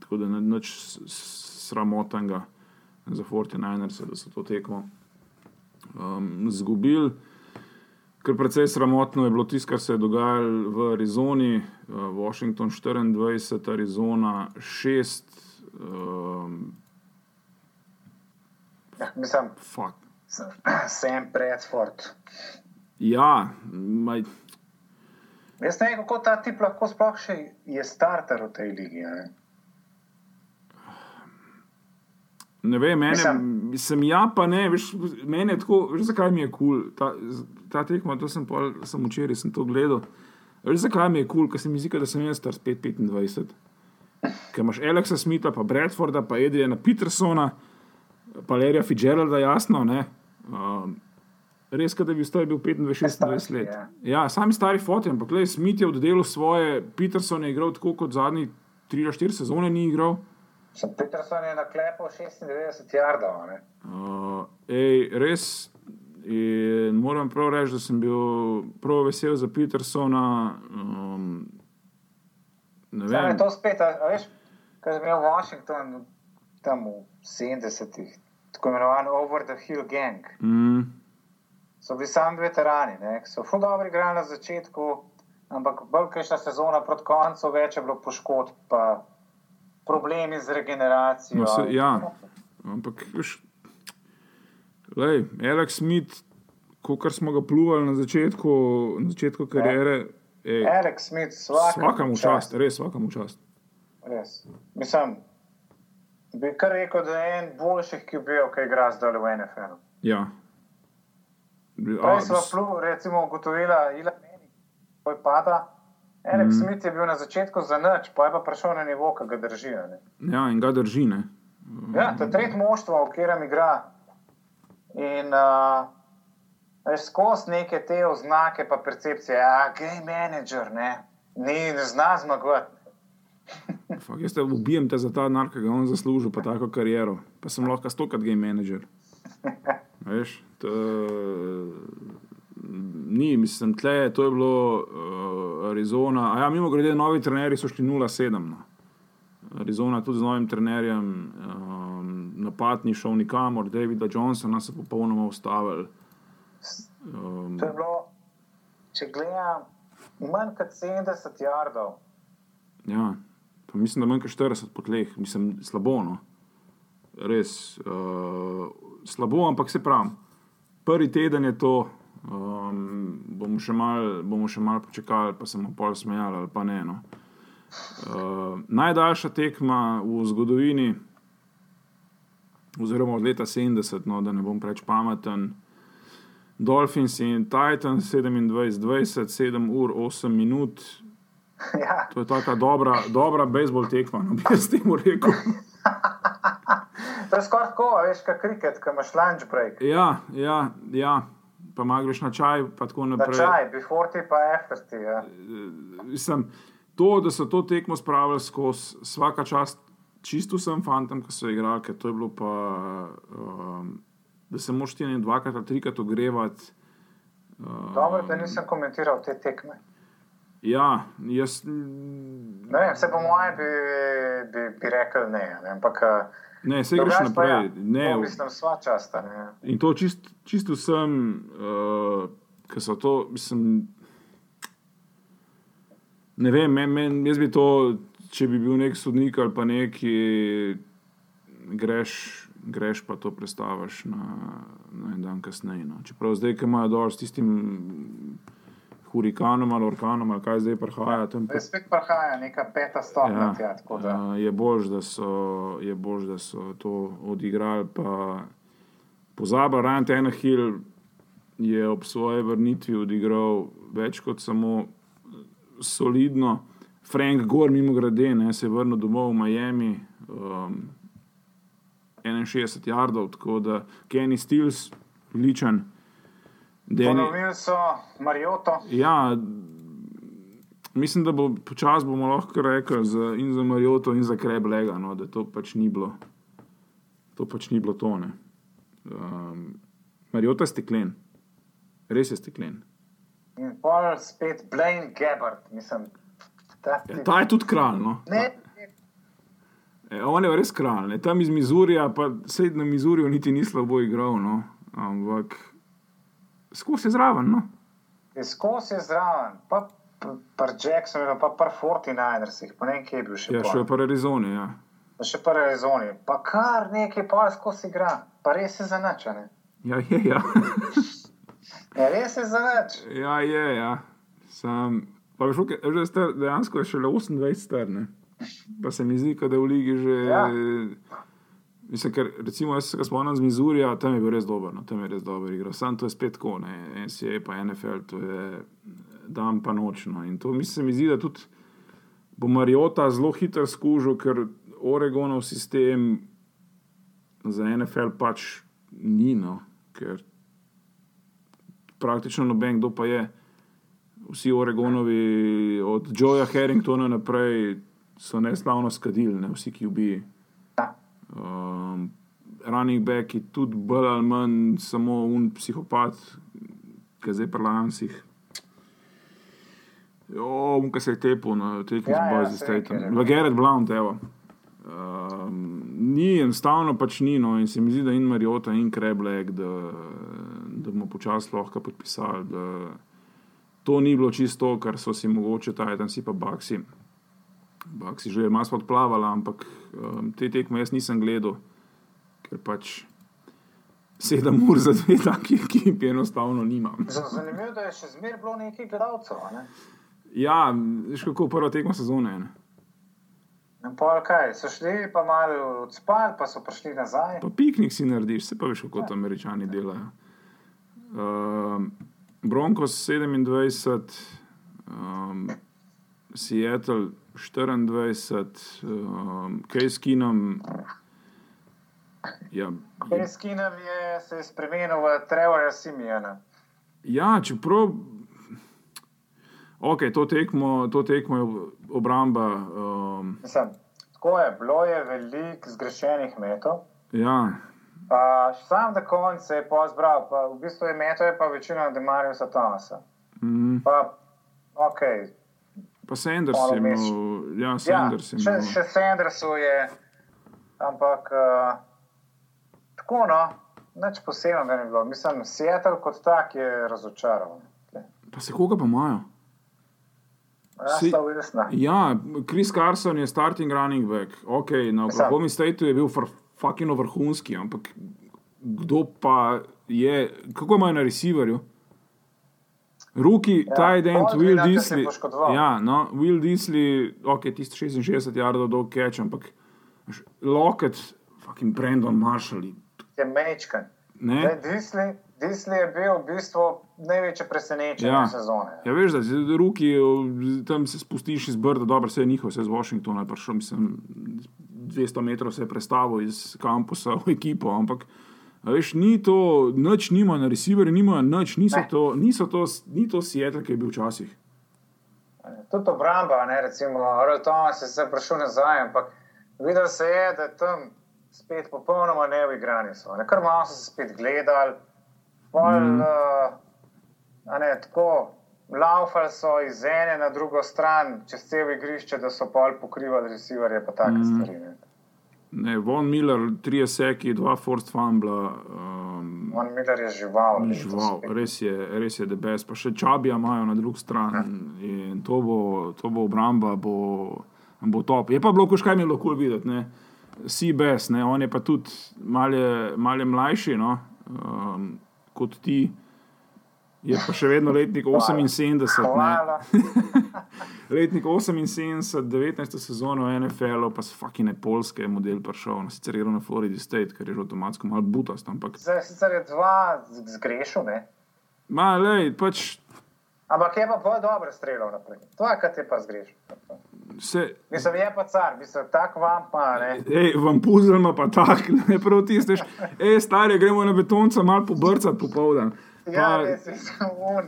Tako da ni nič sramotnega za 49ers, da so to tekmo um, zgubili. Ker precej sramotno je bilo tisto, kar se je dogajalo v Arizoni, uh, Washington 24, Arizona 6. Um, Ja, mislim, fuck. Sam Bradford. Ja, maj, Jaz ne vem, kako ta tip lahko sploh še je starter v tej ligi. Ne? ne vem, mene, Mislim- sem ja, pa ne, veš, meni je tako, veš, zakaj mi je kul, cool, ta, ta tekma, to sem, pol, sem včeraj sem to gledal. Veš, zakaj mi je kul, cool, ker se mi zdi, da sem jaz star spet 25. Ker imaš Alexa Smitha, pa Bradforda, pa Edrijana Petersona, pa Lerija Fitzgeralda, jasno, ne. Um, res, da bi star bil 25-26 let. ja. Ja, sami stari foti, ampak le Smith je oddelal svoje, Peterson je igral tako kot zadnji 3-4 sezone ni igral. Sem Peterson je naklepal 96 jardov. Uh, ej, res. In moram prav reči, da sem bil prav vesel za Petersona. Um, ne Zdaj je vem, to spet, a, a veš, kaj je imel Washington tam v 70-ih, tako imenovan Over the Hill Gang. mm, So bili sami veterani, ne, so ful dobro igrali na začetku, ampak bolj kajšna sezona proti koncu, več je bilo poškodb, pa problemi z regeneracijo. No, se- ja. ampak veš, lej, Alex Smith, kot smo ga pluvali na začetku, na začetku kariere, ej, Alex Smith, svakam v čast, res svakam v čast. Res. Mislim, bi kar rekel, da je en boljših, ki bi bil, ki igra zdaj v NFL. Ja. Prej smo s- plu, recimo ugotovila, Ila Meni, ko je pada. Alex mm. Smith je bil na začetku za nič, pa je pa prišel na nivo, ki ga držijo. Ne? ja, in ga drži. Ne? Ja, to je tretje moštvo, v katerem igra. In uh, skozi neke te oznake, pa percepcije, a game manager, ne, ni, ne zna zmagovati. Fak, jaz te ubijem te za ta denar, ki ga je on zaslužil, pa tako kariero. Pa sem lahko stokrat game manager. Veš, to, ni, mislim, tle, to je bilo uh, Arizona. A ja, mimo grede, novi trenerji so šli 0-7. No. Arizona tudi z novim trenerjem, um, napad ni šel nikamor, Davida Johnsona so popolnoma ustavili. Um, To je bilo, če gledam, manj kot 70 jardov. Ja, pa mislim, da manj kot 40 po tleh, mislim, slabo. No. Res uh, slabo, ampak se pravi, prvi teden je to, um, bomo še malo mal počakali, pa se bomo pol smejali ali pa ne. No. Uh, najdaljša tekma v zgodovini, oziroma od leta 70, no, da ne bom preveč pameten. Dolphins in Titans 27-20, 7 ur 8 minut, Ja, To je tako dobra, dobra bejzbol tekma, no, bi jaz temu rekel. to je skoraj tako, veš, kot kriket, ki imaš lunch break. Ja, ja, ja. pa malo greš na čaj, pa tako Na naprej. čaj, before ti pa after ti. Ja. Mislim, to, da so to tekmo spravili skozi vsaka čast, čisto vsem fantom, ki so igrali, ker to je bilo pa, um, da se moš ti ne dvakrat ali trikrat ogrevati. Um, Dobro, da nisem komentiral te tekme. Ja, jaz. Ne vem, vse po mojem bi, bi, bi rekel ne, ne ampak eh, Ne, se greš pa naprej. Ja, Ne, to mislim, sva časta. Ne. In to čist, čisto vsem, uh, ki so to, mislim. Ne vem, men, men, jaz bi to, če bi bil nek sodnik ali pa neki, greš, greš pa to predstaviš na, na en dan kasneje. No. Čeprav zdaj, ki imajo dol s tistim hurikanom ali orkanom, ali kaj zdaj prihaja, tam pa spet prihaja neka peta stopnja. Ja, tja, da. uh, je bolj, da, so- je boljš, da so to odigrali. Pa pozabi, Ryan Tenahill je ob svoji vrnitvi odigral več kot samo solidno. Frank Gore, mimo grede, ne, se je vrnil domov v Miami, um, 61 jardov, tako da Kenny Stills, odličen. Danny- Ponovili so Marioto. Ja, mislim, da bo počasi bomo lahko rekli za, in za Marijoto, in za Kreblega, no, da to pač ni bilo. To pač ni bilo tone. Um, Marijota je steklen, res je steklen. In pol spet Blaine Gabbard, mislim. Ja, ta je tudi kralj. No. ne, E, on je res kralj, ne. tam iz Mizurija, pa sed na Mizuriju niti ni slabo igral, no. ampak skozi je zraven. No. skozi je zraven, pa pa Jackson, pa pa 49ersih, pa ne vem, kje je bil še. Ja, pol. še je pa Arizona. Ja. Še pa Arizoni, pa kar nekaj pa skozi igra, pa res je za nič, a ne. Ja, je, ja. Ja, res je za nič. ja, je, ja. Sam, pa veš, okay, že star, dejansko je šele 28 star, ne. Pa se mi zdi, da je v ligi že. Ja. Mislim, ker recimo jaz se ga spomnim z Mizurija, tam je bil res dober, no, tam je res dober igral. Sam to je spet tako, ne, NCA pa NFL, to je dan pa noč. No. In to mislim, se mi zdi, da tudi bo Mariota zelo hitro skužil, ker Oregonov sistem za NFL pač ni, no, ker praktično noben, kdo pa je. Vsi Oregonovi, od Joeja Harringtona naprej, so neslavno skadili, ne, vsi, ki ubiji. Um, running back je tudi bolj ali manj samo un psihopat, ki zdaj pri Lancih. Jo, unka se je tepel na tekmi Ja, z ja, ker je Stateom. bil. Gerard Blount, evo. Um, ni enostavno, pač ni. No, in se mi zdi, da in Mariota, in Kreblek, da, da bomo počasi lahko podpisali. Da to ni bilo čisto, kar so si mogoče Titansi pa Baksi. Baksi že malo smo odplavali, ampak um, te tekme jaz nisem gledal, ker pač sedem ur za dve taki ekipi enostavno nimam. Zanimivo je, da je še zmeraj bilo nekaj gledalcev. Ne? Ja, veš kako prva tekma sezone. Ne? In pol kaj, so šli pa malo odspali, pa so prišli nazaj. Pa piknik si narediš, se pa veš, kako to američani delajo. Um, Broncos 27, um, Seattle 24, um, Case Keenum. Ja, Keskinem je se je spremenil v Trevorja Simijana. Ja, čeprav. Ok, to tekmo, to tekmo je obramba. Um, Mislim, tako je, bilo je veliko zgrešenih metov. ja, Pa sam do konca se je pozbral, pa v bistvu je metov je pa večina Demariusa Tomasa. mm, Pa, ok, pa Sanders je imel. Ja, ja, Sanders je še, imel. še Sandersu je, ampak uh, tako no, nič posebnega ni bilo. Mislim, Seattle kot tak je razočaral. Pa se koga pa imajo? Si- Rasta Wilsona. Ja, Carson je starting running back. Ok, na Oklahoma Stateu je bil fucking vrhunski, ampak kdo pa je, kako imajo na receiverju? Ruki, ja, tight end, Will Disley. Ja, no, Will Disley, ok, tisti 66 jardov dolg catch, ampak veš, Lockett, fucking Brandon Marshall. Je mečkan. Ne? Disley, Disley je bil v bistvu največje presenečenje Ja. sezone. Ja, veš, da z- ruki tam se spustiš iz Brda, dobro, vse je njihov, vse je z Washingtona, prišel, mislim, 200 metrov se je predstavil iz kampusa v ekipo, ampak veš, ni to, nič nima na receiverju, nimajo nič, niso Ne. to, niso to, ni to Seattle, ki je bil včasih. Tudi obramba, ne, recimo, Earl Thomas je se prišel nazaj, ampak videl se je, da je tam spet popolnoma neuigrani so. Ne, kar malo so se spet gledali, pol, mm. uh, ne, tako, laufali so iz ene na drugo stran, čez cel igrišče, da so pol pokrivali receiverje, pa take mm. stvari. Ne. Ne, Von Miller, tri seki, dva forced fumbla, um, On Miller je žival. letos žival, res je, res je debes, pa še čabija imajo na drugi strani in to bo, to bo obramba, bo, bo top. Je pa bilo, kaj mi je kul videti, ne. Seabass, ne, on je pa tudi malje, malje mlajši, no, um, kot ti. Je pa še vedno letnik 78, ne. Hvala. Letnik 78, 19. sezono v NFL-u, pa s fakine polske je model prišel, no, sicer je igral na Florida State, ker je že avtomatsko malo butast, ampak, Zdaj sicer je dva zgrešil, ne? ma, lej, pač ampak je pa bolj dobro streljal naprej. To je, kar ti pa zgrešil. se, Mislim, je pa car, mislim, tak vam pa ne. Ej, vam puzelma pa tak, ne prav tiste. Ej, stari, gremo na betonca malo pobrcati popoldan. Ja, Pa, res je un.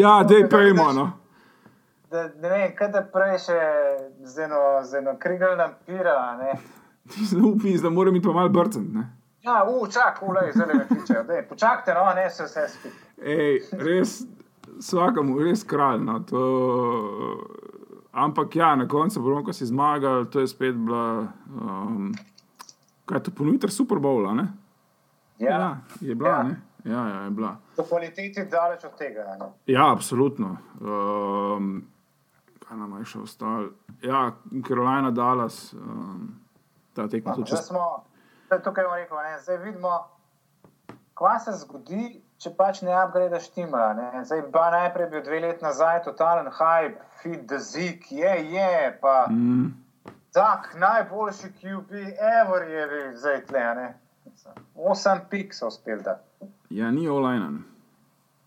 ja, dej pejmo, no. Da, ne vem, kaj da prej še z eno, z eno krigalna pira, ne. Upi, da mora biti pa malo brcati, ne. Ja, u, čak, ulej, zdaj me kličejo. Dej, počakajte, no, ne se vse spet. Ej, res, vsakemu, res kralj, no. To, ampak ja, na koncu Bronco si zmagal, to je spet bila, um, kaj je to ponovitev Super Bowla, ne? Ja, ja je bila, Ja. ne? Ja, ja, je bila. do kvaliteti daleč od tega. Ne. Ja, absolutno. Um, kaj nam je še ostalo? Ja, Carolina, Dallas, um, ta tekma tudi čez. smo, zdaj tukaj bomo rekel, ne, zdaj vidimo, kaj se zgodi, če pač ne upgradeš tima. Ne. Zdaj, ba, najprej je bil dve leti nazaj totalen hype, feed the zik, je, je, pa Mm, tak najboljši QB ever je bil zdaj tle, ne. Osem pik so uspeli da. ja, ni online.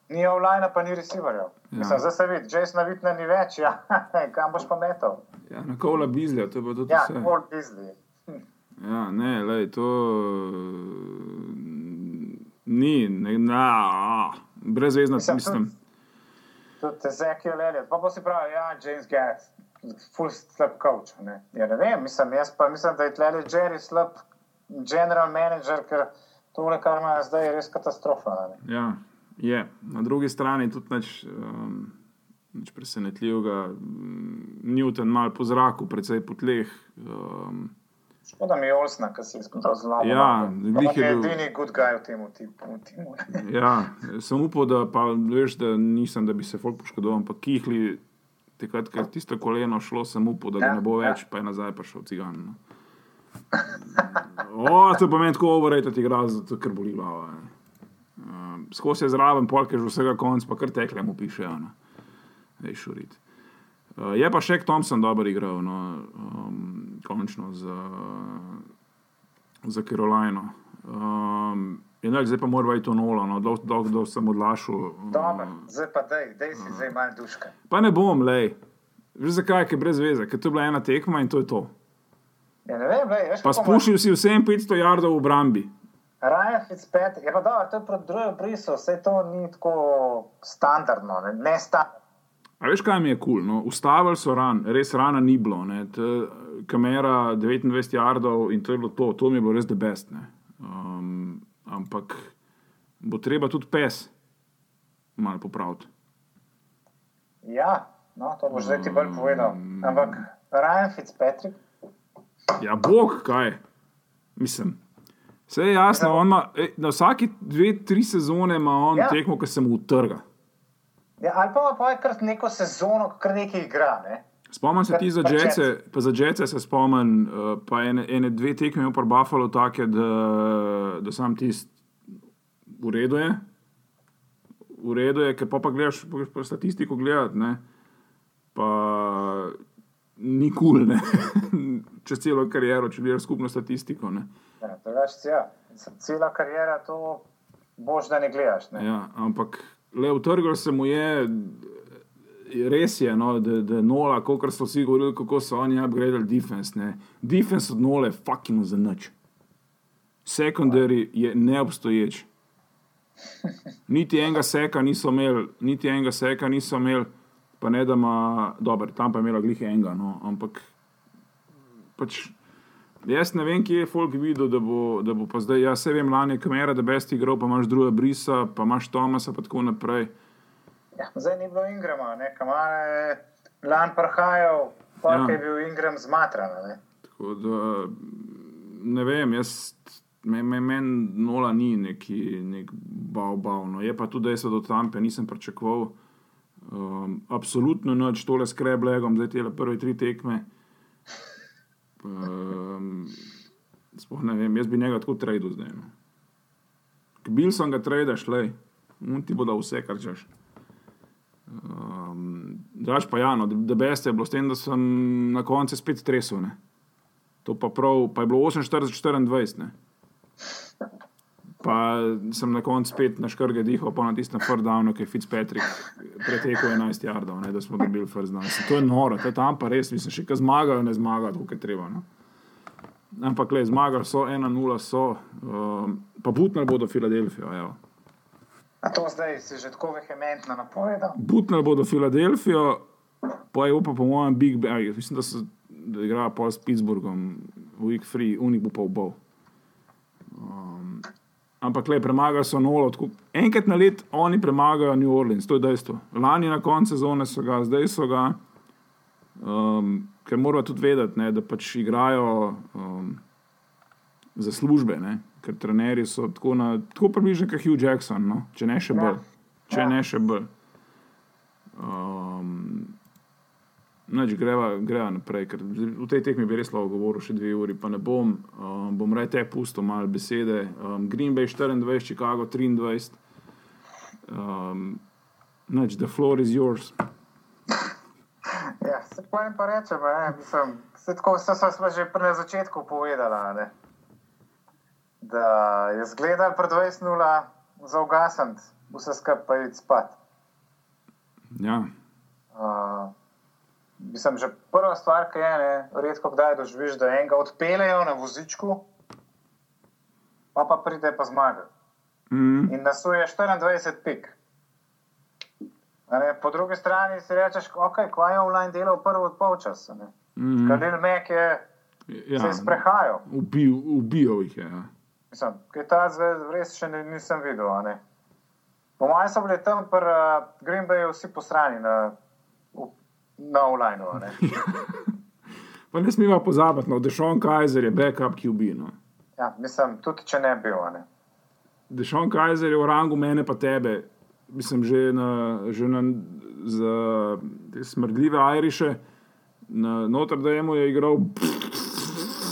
Ni online, pa ni receiverjev. Ja. Zdaj se vidi, Jason Vitna ni več, ja. kam boš pa metal? Ja, na kola bizlja, to je pa tudi Ja, vse. Paul Beasley. Ja, ne, lej, to ni, ne, na, brezvezna, Mislim, mislim. Tudi Ezekiel Elliot, pa pa si pravi, ja, James Gatt, full slab coach. Ne? Ja, ne vem, mislim, jaz pa mislim, da je tle Jerry slab general manager, ker tole, kar ima zdaj, je res katastrofa. Ne? Ja, je. Na drugi strani tudi nič, um, nič presenetljivega. Newton mal po zraku, precej po tleh. Um, Škoda mi je Olsna, ki si izgledal zelo Ja, glih je bil- edini good guy v tem tipu. Ne. Ja, sem upal, da, pa, veš, da nisem, da bi se folk poškodoval, ampak kihli, takrat, je tisto koleno šlo, sem upal, da ga Ja, ne bo ja. več, pa je nazaj prišel cigan. No. O, to je pa meni tako overrated igra, zato ker boli glava. ne. Um, Skozi je zraven, polk je že vsega konc, pa kar tekle mu pišejo. No. Ej, šurit. Uh, je pa še Thompson dobro igral, no, um, končno za, za Carolino. Um, Enak, zdaj pa mora iti v nolo, no, dolgo dol, dol sem odlašal. Dobro, Um, zdaj pa dej, dej si zdaj malo duška. pa ne bom, lej. Veš zakaj, ker je brez veze, ker to je bila ena tekma in to je to. Ja, ne vem, lej, veš, Pa spušil si vsem 500 jardov v obrambi. Ryan Fitzpatrick, je pa dobro, to je proti drugemu brisu, vse to ni tako standardno, ne, ne standardno. A veš, kaj mi je kul? Cool, no? Ustavili so ran, res rana ni bilo. T, kamera 29 jardov in to je bilo to, to mi je bilo res the best. ne. Um, ampak bo treba tudi pes malo popraviti. Ja, no, to boš zdaj ti bolj povedal. Ampak Ryan Fitzpatrick, Ja, bog, kaj. Mislim. Vse je jasno, on ima, na vsaki dve, tri sezone ima on ja. Ja. tekmo, ki se mu utrga. ja, ali pa ima kar neko sezono, kar nekaj igra. Ne? Spomnim se ti za Jetce, pa za Jetce se spomnim, uh, pa ene, ene dve tekme v Buffalo take, da, da sam tist v redu je. V redu je, ker pa, pa gledaš pa, pa statistiko gledati, ne, pa ni kul, cool, čez celo kariero, če gledaš skupno statistiko. Ne. Ja, drugače, ja. Cela karijera to boš, da ne gledaš. Ne? Ja, ampak le utrgal se mu je, res je, no, da, da nola, kot so vsi govorili, kako so oni upgradili defense. Ne. Defense od nole je fucking za nič. Secondary je neobstoječ. Niti enega seka niso imeli, niti enega seka niso imeli, pa ne da ima, dober, tam pa je imela glih enega, no, ampak pač. Jaz ne vem, kje je folk videl, da bo, da bo pa zdaj. Jaz se vem, lani je kamera, da besti igral, pa imaš druga brisa, pa imaš Tomasa, pa tako naprej. Ja, zdaj ni bilo Ingrama, kamar je lan prhajal, pa Ja. ja. je bil Ingram zmatran. Ne? Tako da, ne vem, jaz, meni men, men nola ni neki nek bav, bav. No. Je pa tudi, da se do tampe nisem pričakoval. Um, absolutno noč tole skreblegom, zdaj te prve tri tekme. Um, sploh ne vem, jaz bi njega tako tradil zdaj. No. Bil sem ga tradaš, le, on ti bo dal vse, kar češ. Um, Draž pa ja, no, da beste je bilo s tem, da sem na koncu spet stresel. Ne. To pa, prav, pa je bilo 48-24. Pa sem na koncu spet na škrge dihal, pa na tistem fardownu, ki je Fitzpatrick pretekel 11 jardov, ne, da smo dobili first down. Mislim, To je noro, to je tam pa res, mislim, še kaj zmagajo, ne zmagajo, tako je treba. No. Ampak le, zmagali so, 1-0 so, um, pa butnali bodo Filadelfijo. Evo. A to zdaj si že tako vehementno napovedal. Butnali bodo Filadelfijo, pa je upa, po mojem, Big Ben. Mislim, da se da igra pol s Pittsburghom, week free, unik bo pa obal. Um, ampak le, premagali so nolo. Tako, enkrat na let oni premagajo New Orleans, to je dejstvo. Lani na koncu sezone so ga, zdaj so ga. Um, ker morajo tudi vedeti, ne, da pač igrajo um, za službe, ne, ker trenerji so tako, na, tako približni kot Hugh Jackson, no, če ne še bolj. Če Ja. ne še bolj. Um, Noč greva, greva naprej, ker v tej tekmi bi res lahko govoril še dve uri, pa ne bom. Um, bom raje te pustil malo besede. Um, Green Bay 24, Chicago 23. Um, noč, the floor is yours. Ja, se pa jim pa rečem, ne, mislim, se tako se smo že na začetku povedala, ne, da je zgledal pred 20-0 za ugasant, vse skupaj pa id spat. Ja. Uh, mislim, že prva stvar, ki je, ne, redko kdaj doživiš, da enega odpeljejo na vozičku, pa pa pride pa zmaga. Mm, In nasuje 24 pik. Ne, po drugi strani si rečeš, ok, kvaj je online delal prvi polčas. a ne. mm, Kadil Mek je ja, se sprehajal. ubil, ubijal jih je. Ja. Mislim, kaj ta zvez res še ne, nisem videl. Po mojem so bili tam pri uh, Green Bayu vsi posrani na, na online. Pa ne smemo pozabiti, no, Dešon Kajzer je backup QB. No. Ja, mislim, tudi če ne bi bil. ne. Dešon Kajzer je v rangu mene pa tebe. Mislim, že na, že na za te smrdljive Iriše, na Notre Dame je igral.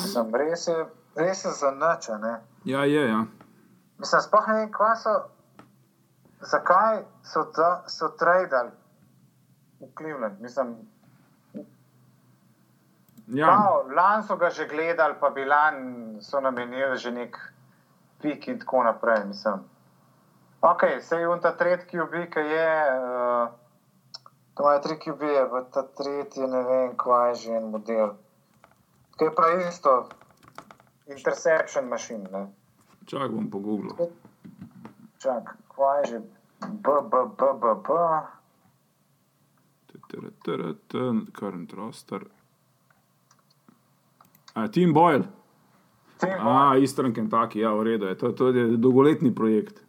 Mislim, res je, res je za ne. Ja, je, ja. Mislim, sploh ne vem, kva so, zakaj so, ta, so tradali v Cleveland. Mislim, ja. Kao, Lan so ga že gledali, pa bi lan so namenili že nek pik in tako naprej. Mislim. Ok, se je un ta tretji QB, ki je, uh, to imajo tri QB, v ta tretji ne vem, kva je že en model. Kaj je pa isto, interception mašin. Čak bom pogooglil. Čak, kvaj že? B, B, B, B, B. Current roster. A, Tim Boyle. Tim A, Eastern Kentucky, ja, v redu je. To, to je dolgoletni projekt.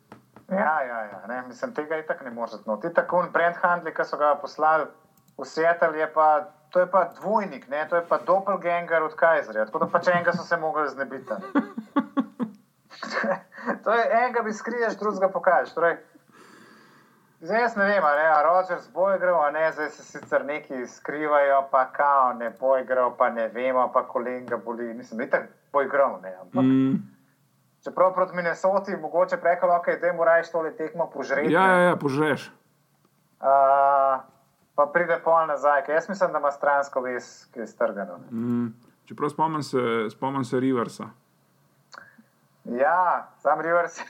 Ja, ja, ja. Ne, mislim, tega itak ne moreš znati. Ti tako un Brent Handley, ki so ga poslali v Seattle, je pa, to je pa dvojnik, ne? to je pa doppelganger od Kajzerja. Tako da pač enega so se mogli znebiti. to je enega bi skriješ, drugega pokažeš. Torej, zdaj jaz ne vem, a ne, a Rogers bo igral, a ne, zdaj se sicer neki skrivajo, pa kao ne bo igral, pa ne vemo, pa kolenga boli. Mislim, itak bo igral, ne. Ampak, Mm. Čeprav proti Minnesoti, mogoče preko roke, da mu rajš tole tekmo požreti. Ja, ja, ja, požreš. Uh, pa pride pol nazaj, ker jaz mislim, da ima stransko vez, ki je strgano. Mm. Čeprav spomnim se, spomnim se Riversa. Ja, sam Rivers.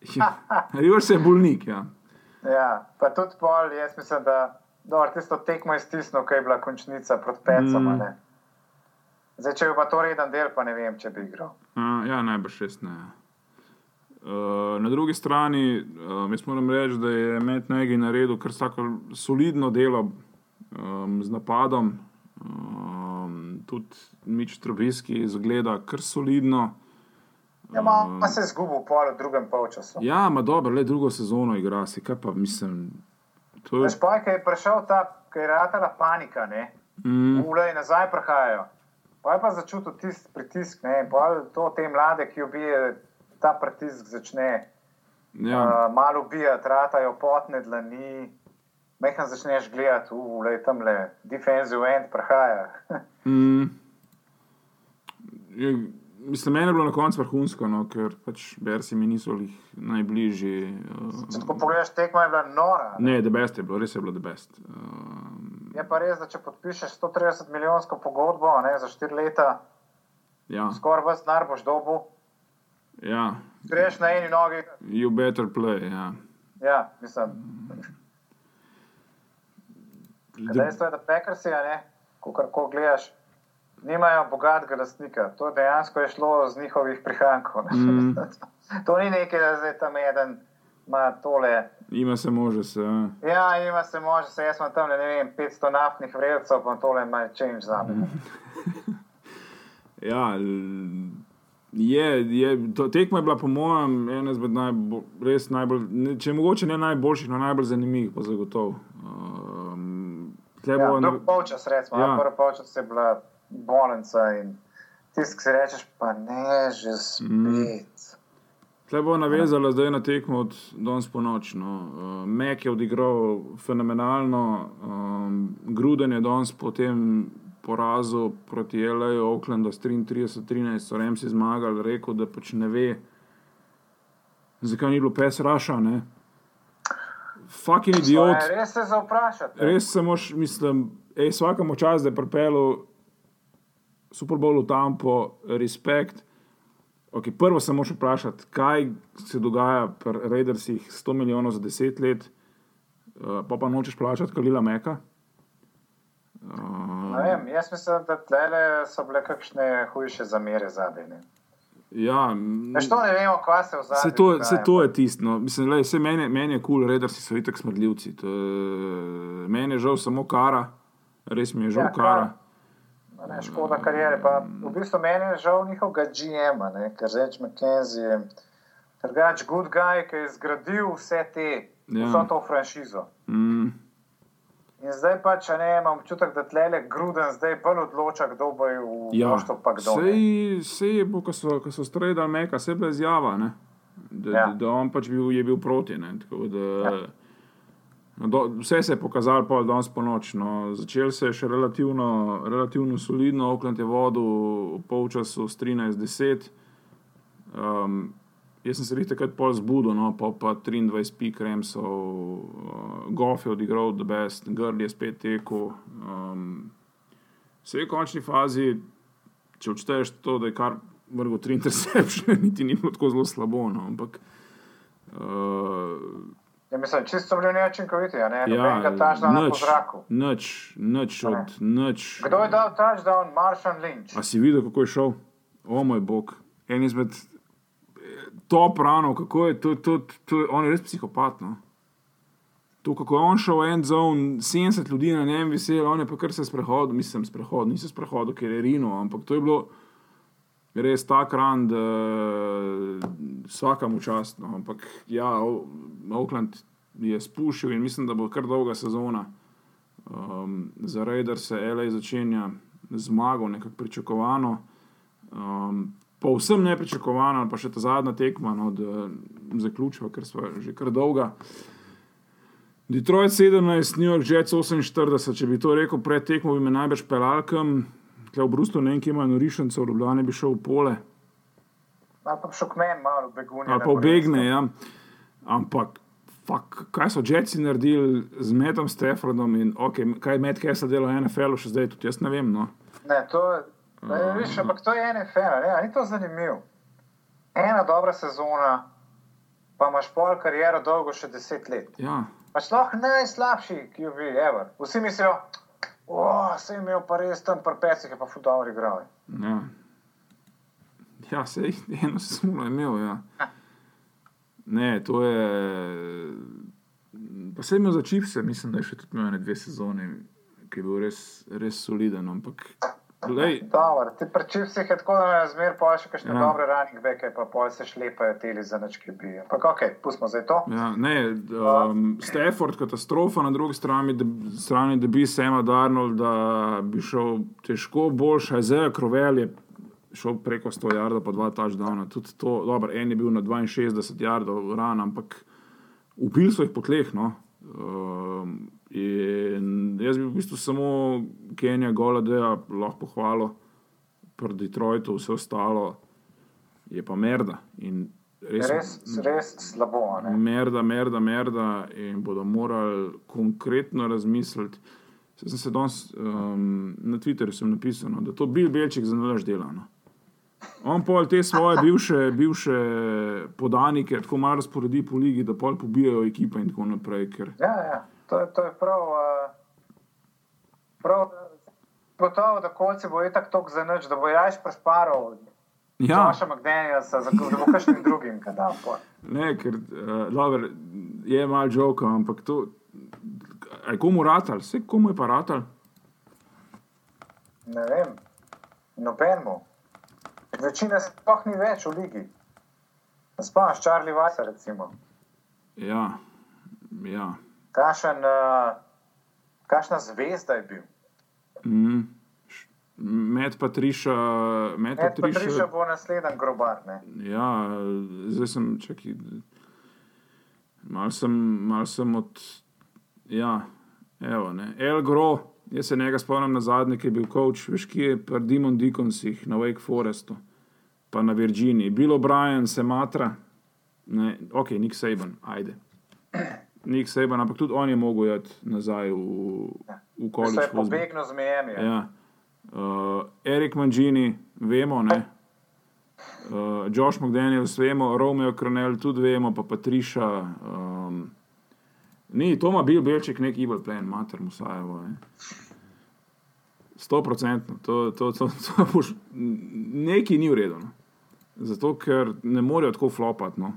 Rivers je bolnik, ja. Ja, pa tudi pol, jaz mislim, da dobro, tisto tekmo je stisnil, kaj je bila končnica proti pecom. Mm. Mm. Zdaj, če bi pa to reden del, pa ne vem, če bi igral. A, ja, najbrž res ne. Uh, na drugi strani, uh, jaz moram reči, da je Matt Nagy naredil kar tako solidno delo um, z napadom. Um, tudi Mič Trubisky izgleda kar solidno. Ja, malo pa se je zgubil pol v drugem polčasu. Ja, ima dobro, le drugo sezono igra si, kaj pa mislim. To je, Veš pa, je prišel ta, ki je ratala panika, ne? mm, Ule nazaj prihajajo. Pa je pa začutil tisti pritisk, ne, in pol to te mlade, ki ubije, ta pritisk začne ja, ja. uh, malo ubijati, ratajo potne dlani. Mehko začneš gledati, ule tam le, defensive end prihaja. mm, je, mislim, meni je bilo na koncu vrhunsko, no, ker pač Bersi mi niso jih najbližji. Če Uh, tako pogledaš, tekma je bila nora. ne, the best je bilo, res je bilo the best. Um, Je pa res, da če podpišeš 130 milijonsko pogodbo ne, za 4 leta, ja, skoraj vas nar boš dobu, ja, greš na eni nogi. you better play. Ja. Ja, mislim. Dejstvo je, da pekarsi, ko kar gledaš, nimajo bogatega lastnika. To dejansko je šlo z njihovih prihrankov. ne. Mm. to ni nekaj, da zdaj tam eden ima tole. Ima se može se. Ja. Ja, ima se može, se jaz imam tam ne vem, 500 naftnih vrelcev, pa tole ima change za me. Ja, l- je, je, to, tekma je bila, po mojem, ena izmed najbolj, res najbolj, ne, če mogoče ne najboljših, no najbolj zanimivih, pa zagotovo. Um, Ja, bo- drug polčas, recimo, Ja. ja. prvi polčas je bila bolnica in tisti, ki si rečeš, pa ne, že spet. Tle bo navezala zdaj na tekmo od danes po noč. No. Uh, Mek je odigral fenomenalno, um, Gruden je danes po tem porazu proti L.A. Oaklandu s 33-13, so Remsi zmagali, rekel, da pač ne ve, zakaj ni bilo pes raša. Ne. Fucking idiot. Svoje, res se za vprašati. ne. Res se moš, mislim, ej, vsakemu čas, da je pripeljal Super Bowl v Tampo, respekt. Okay, prvo se moš vprašati, kaj se dogaja pri Raidersih 100 milijonov za 10 let, uh, pa pa nočeš plačati Kalila Meka. Uh, Vem, jaz mislim, da tlele so bile kakšne hujše zamere zadaj. ne. ja, Veš, to ne vemo, kva se v zadnjem. Se to, se to je tisto. No. Mislim, lej, vse meni, meni je kul, cool, Raidersi so itek smrdljivci. To je- Meni je žal samo kara, res mi je žal Ja, kara. kara. Ne, škoda karijere. Pa, v bistvu meni je žal njihovega GM-a, ker reč McKenzie je drugač good guy, ki je zgradil vse te, Ja. ja. vso to franšizo. Mm. In zdaj pa, če ne, imam občutek, da tlele Gruden zdaj bolj odloča, kdo bo v Ja, moštvu, pa kdo sej, sej je bo, ko so, ko so stroj dal meka, se je izjava, ne? da, ja. Ja. da, da on pač bil, je bil proti. Ne? Tako Da, ja. Do, vse se je pokazalo pa danes po noč. No. Začel se je še relativno, relativno solidno, Oakland je vodil v polčasu s 13-10. Um, jaz sem se jih takrat pol zbudil, no, pa, pa 23 pik Remsov, uh, Goff je odigral The Best, Grd je spet tekel. Um, Vse v končni fazi, če odšteješ to, da je kar vrgel tri intercepcije, niti ni bilo tako zelo slabo. No, ampak, uh, Ja, mislim, čisto so bili neučinkoviti, a ne? ja, Nobenega touchdowna po nič, zraku. nič, nič od nič. Kdo je dal touchdown? Marshall Lynch. A si videl, kako je šel? O moj bog, en izmed, top ranov, kako je to, to, to, to on je res psihopat. No? To, kako je on šel v en zone, 70 ljudi na njem vesel, on je pa kar se sprehodil, mislim, sprehodil, nisem sprehodil, ker je rino, ampak to je bilo res tak ran, da vsakam častno. Ampak ja, Oakland je spušil in mislim, da bo kar dolga sezona. Um, za Raiders se LA začenja zmago, nekako pričakovano. Um, Povsem nepričakovano, pa še ta zadnja tekma no, od uh, zaključka, ker smo že kar dolga. Detroit 17, New York Jets 48, če bi to rekel pred tekmo, bi me najbrž pelalkam, tle v Bruslu ne vem, kje imajo norišence, v Ljubljani bi šel v pole, Ali pa šok meni malo begunje. ali pa obegne, ja. Ampak, fuck, kaj so Jetsi naredili z Metom Staffordom in okay, kaj je Met Kessler delal v NFL-u, še zdaj tudi jaz ne vem. No. Ne, to, ne, viš, ampak to je NFL, ne, ni to zanimivo. Ena dobra sezona, pa imaš pol kariero dolgo še deset let. Ja, Pač lahko najslabši, ki jo bi, ever. Vsi mislijo, oh, se je imel pa res tam prpecih, je pa futbol igral. ja. ja sej, eno se smo imel. Ja. Ne, to je. Pa se je imel za čipse, mislim, da je še tudi imel dve sezone, ki je bil res, res soliden. Ampak, lej, Dobro, ti prečivsih je tako, da imajo zmer pol še kakšne Ja. dobre running backe, pa pol se šlepajo teli za nič, ki bi. Ampak ok, pustimo zdaj to. Ja, ne, um, Stafford katastrofa, na drugi strani, da, strani, da bi Sema Darnold, da bi šel težko boljši, Isaiah Krovel je šel preko 100 jardov, pa dva touchdowna. Tudi to, dobro, en je bil na 62 jardov ran, ampak ubili so jih po tleh. No. Um, in jaz bi v bistvu samo Kenija Goladeja lahko pohvalil, pri Detroitu vse ostalo je pa merda. In res, Res, res slabo. Ne? Merda, merda, merda, in bodo morali konkretno razmisliti. Saj sem se danes um, na Twitterju napisal, no, da to bil Belček za nalaž dela. No. On pol te svoje bivše, bivše podanike tako malo razporedi po ligi, da pol pobijajo ekipe in tako naprej. Ker, Ja, ja, to, je- to je prav. Uh, prav Gotovo, da kolci bo itak tok za nič, da bo jajš presparal. ja, Maša za- da bo kakšnim drugim, kaj da. pol. ne, ker uh, dober, je mal žoka, ampak to. Aj komu ratal, vse komu je pa ratal. Ne vem, nobenemu. Večina sploh ni več v ligi. Spomniš, Charlie Weiss, recimo. Ja, ja. Kašen, uh, kašna zvezda je bil. Mm. Med Patriša, med Ed Patriša Patriša. bo naslednji grobar. Ne? Ja, zdaj sem, čakaj, mal sem, mal sem od, ja, evo, ne, El Gro, jaz se njega spomnim na zadnje, ki je bil coach, veš, ki je pri Demon Deaconsih na Wake Forestu, pa na Virginiji, Bill O'Brien se matra, ne, ok, Nick Saban, ajde. Nick Saban, ampak tudi on je mogel iti nazaj v, v Se je pobegnil z Miami. Ja. Ja. Uh, Erik Mangini, vemo, ne. Uh, Josh McDaniels, vemo, Romeo Kronel, tudi vemo, pa Patriša. Um, ni, to ima bil Belček nek evil plan, mater Musajevo. Sto procentno, to, to, to, to boš, nekaj ni v redu. No. Zato, ker ne morejo tako flopati. No.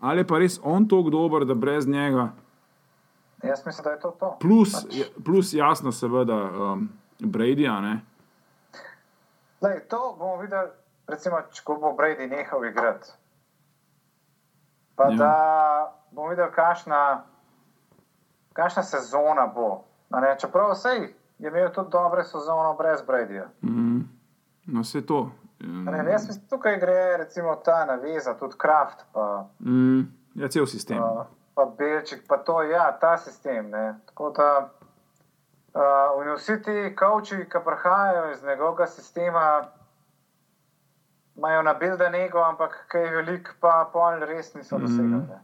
Ali je pa res on tako dober, da brez njega, Jaz mislim, da je to to. plus, Pač, plus jasno, seveda, um, Brady, lej, to bomo videli, recimo, ko bo Brady nehal igrati. Pa Ja. da bomo videli, kakšna, kakšna sezona bo. Čeprav vse je imel tudi dobre sezone brez Bradyja. Mm, no, vse to. A Ne, jaz mislim, tukaj gre recimo ta naveza, tudi Kraft, pa, Mm, ja, cel sistem. pa, pa Belčik, pa to, ja, ta sistem. Ne. Tako da uh, vsi ti kavči, ki prihajajo iz njegovega sistema, imajo nabilde nego, ampak kaj velik, pa pol res niso dosegli. ne.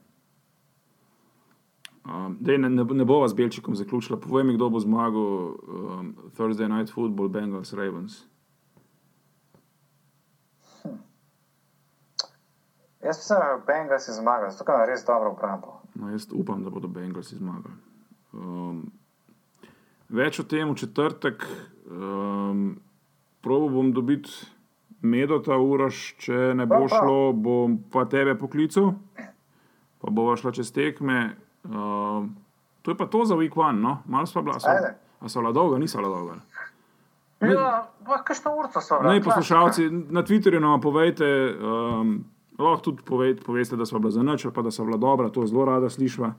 Um, dej, ne, ne, ne bova z Belčikom zaključila. Povej mi, kdo bo zmagal um, Thursday Night Football, Bengals, Ravens. Jaz mislim, da bo Bengals zmagal, zato ima res dobro obrambo. No, jaz upam, da bodo Bengals zmagali. Um, več o tem v četrtek. Um, Probo bom dobiti Medota Uroš, če ne bo šlo, bom pa tebe poklical, pa bova šla čez tekme. Uh, to je pa to za week one, no? malo sva bila. So, a so bila dolga, niso bila dolga. Ja, kakšno urco so Ne, poslušalci, na Twitterju nam povejte, um, lahko tudi povejte, poveste, da so bila za ali pa da so bila dobra, to zelo rada slišva.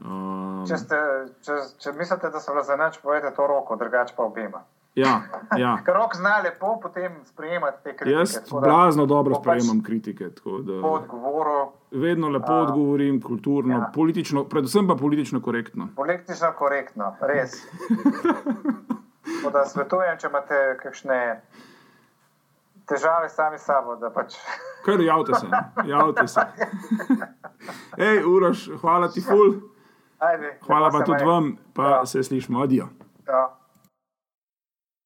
Um, Če, ste, če, če mislite, da so bile za nič, povejte to roko, drugače pa obima. ja, ja. Ker rok zna lepo potem sprejemati te kritike. Jaz blazno dobro pač sprejemam kritike. tako da- Po odgovoru, Vedno lepo A. odgovorim, kulturno, Ja. politično, predvsem pa politično korektno. politično korektno, res. Da svetujem, če imate kakšne težave sami sabo, pač. Kar javite se, no. javite se. Hej, Uroš, hvala ti ful, Ajde, hvala pa tudi vam, pa Ja. se slišmo, adijo. Ja.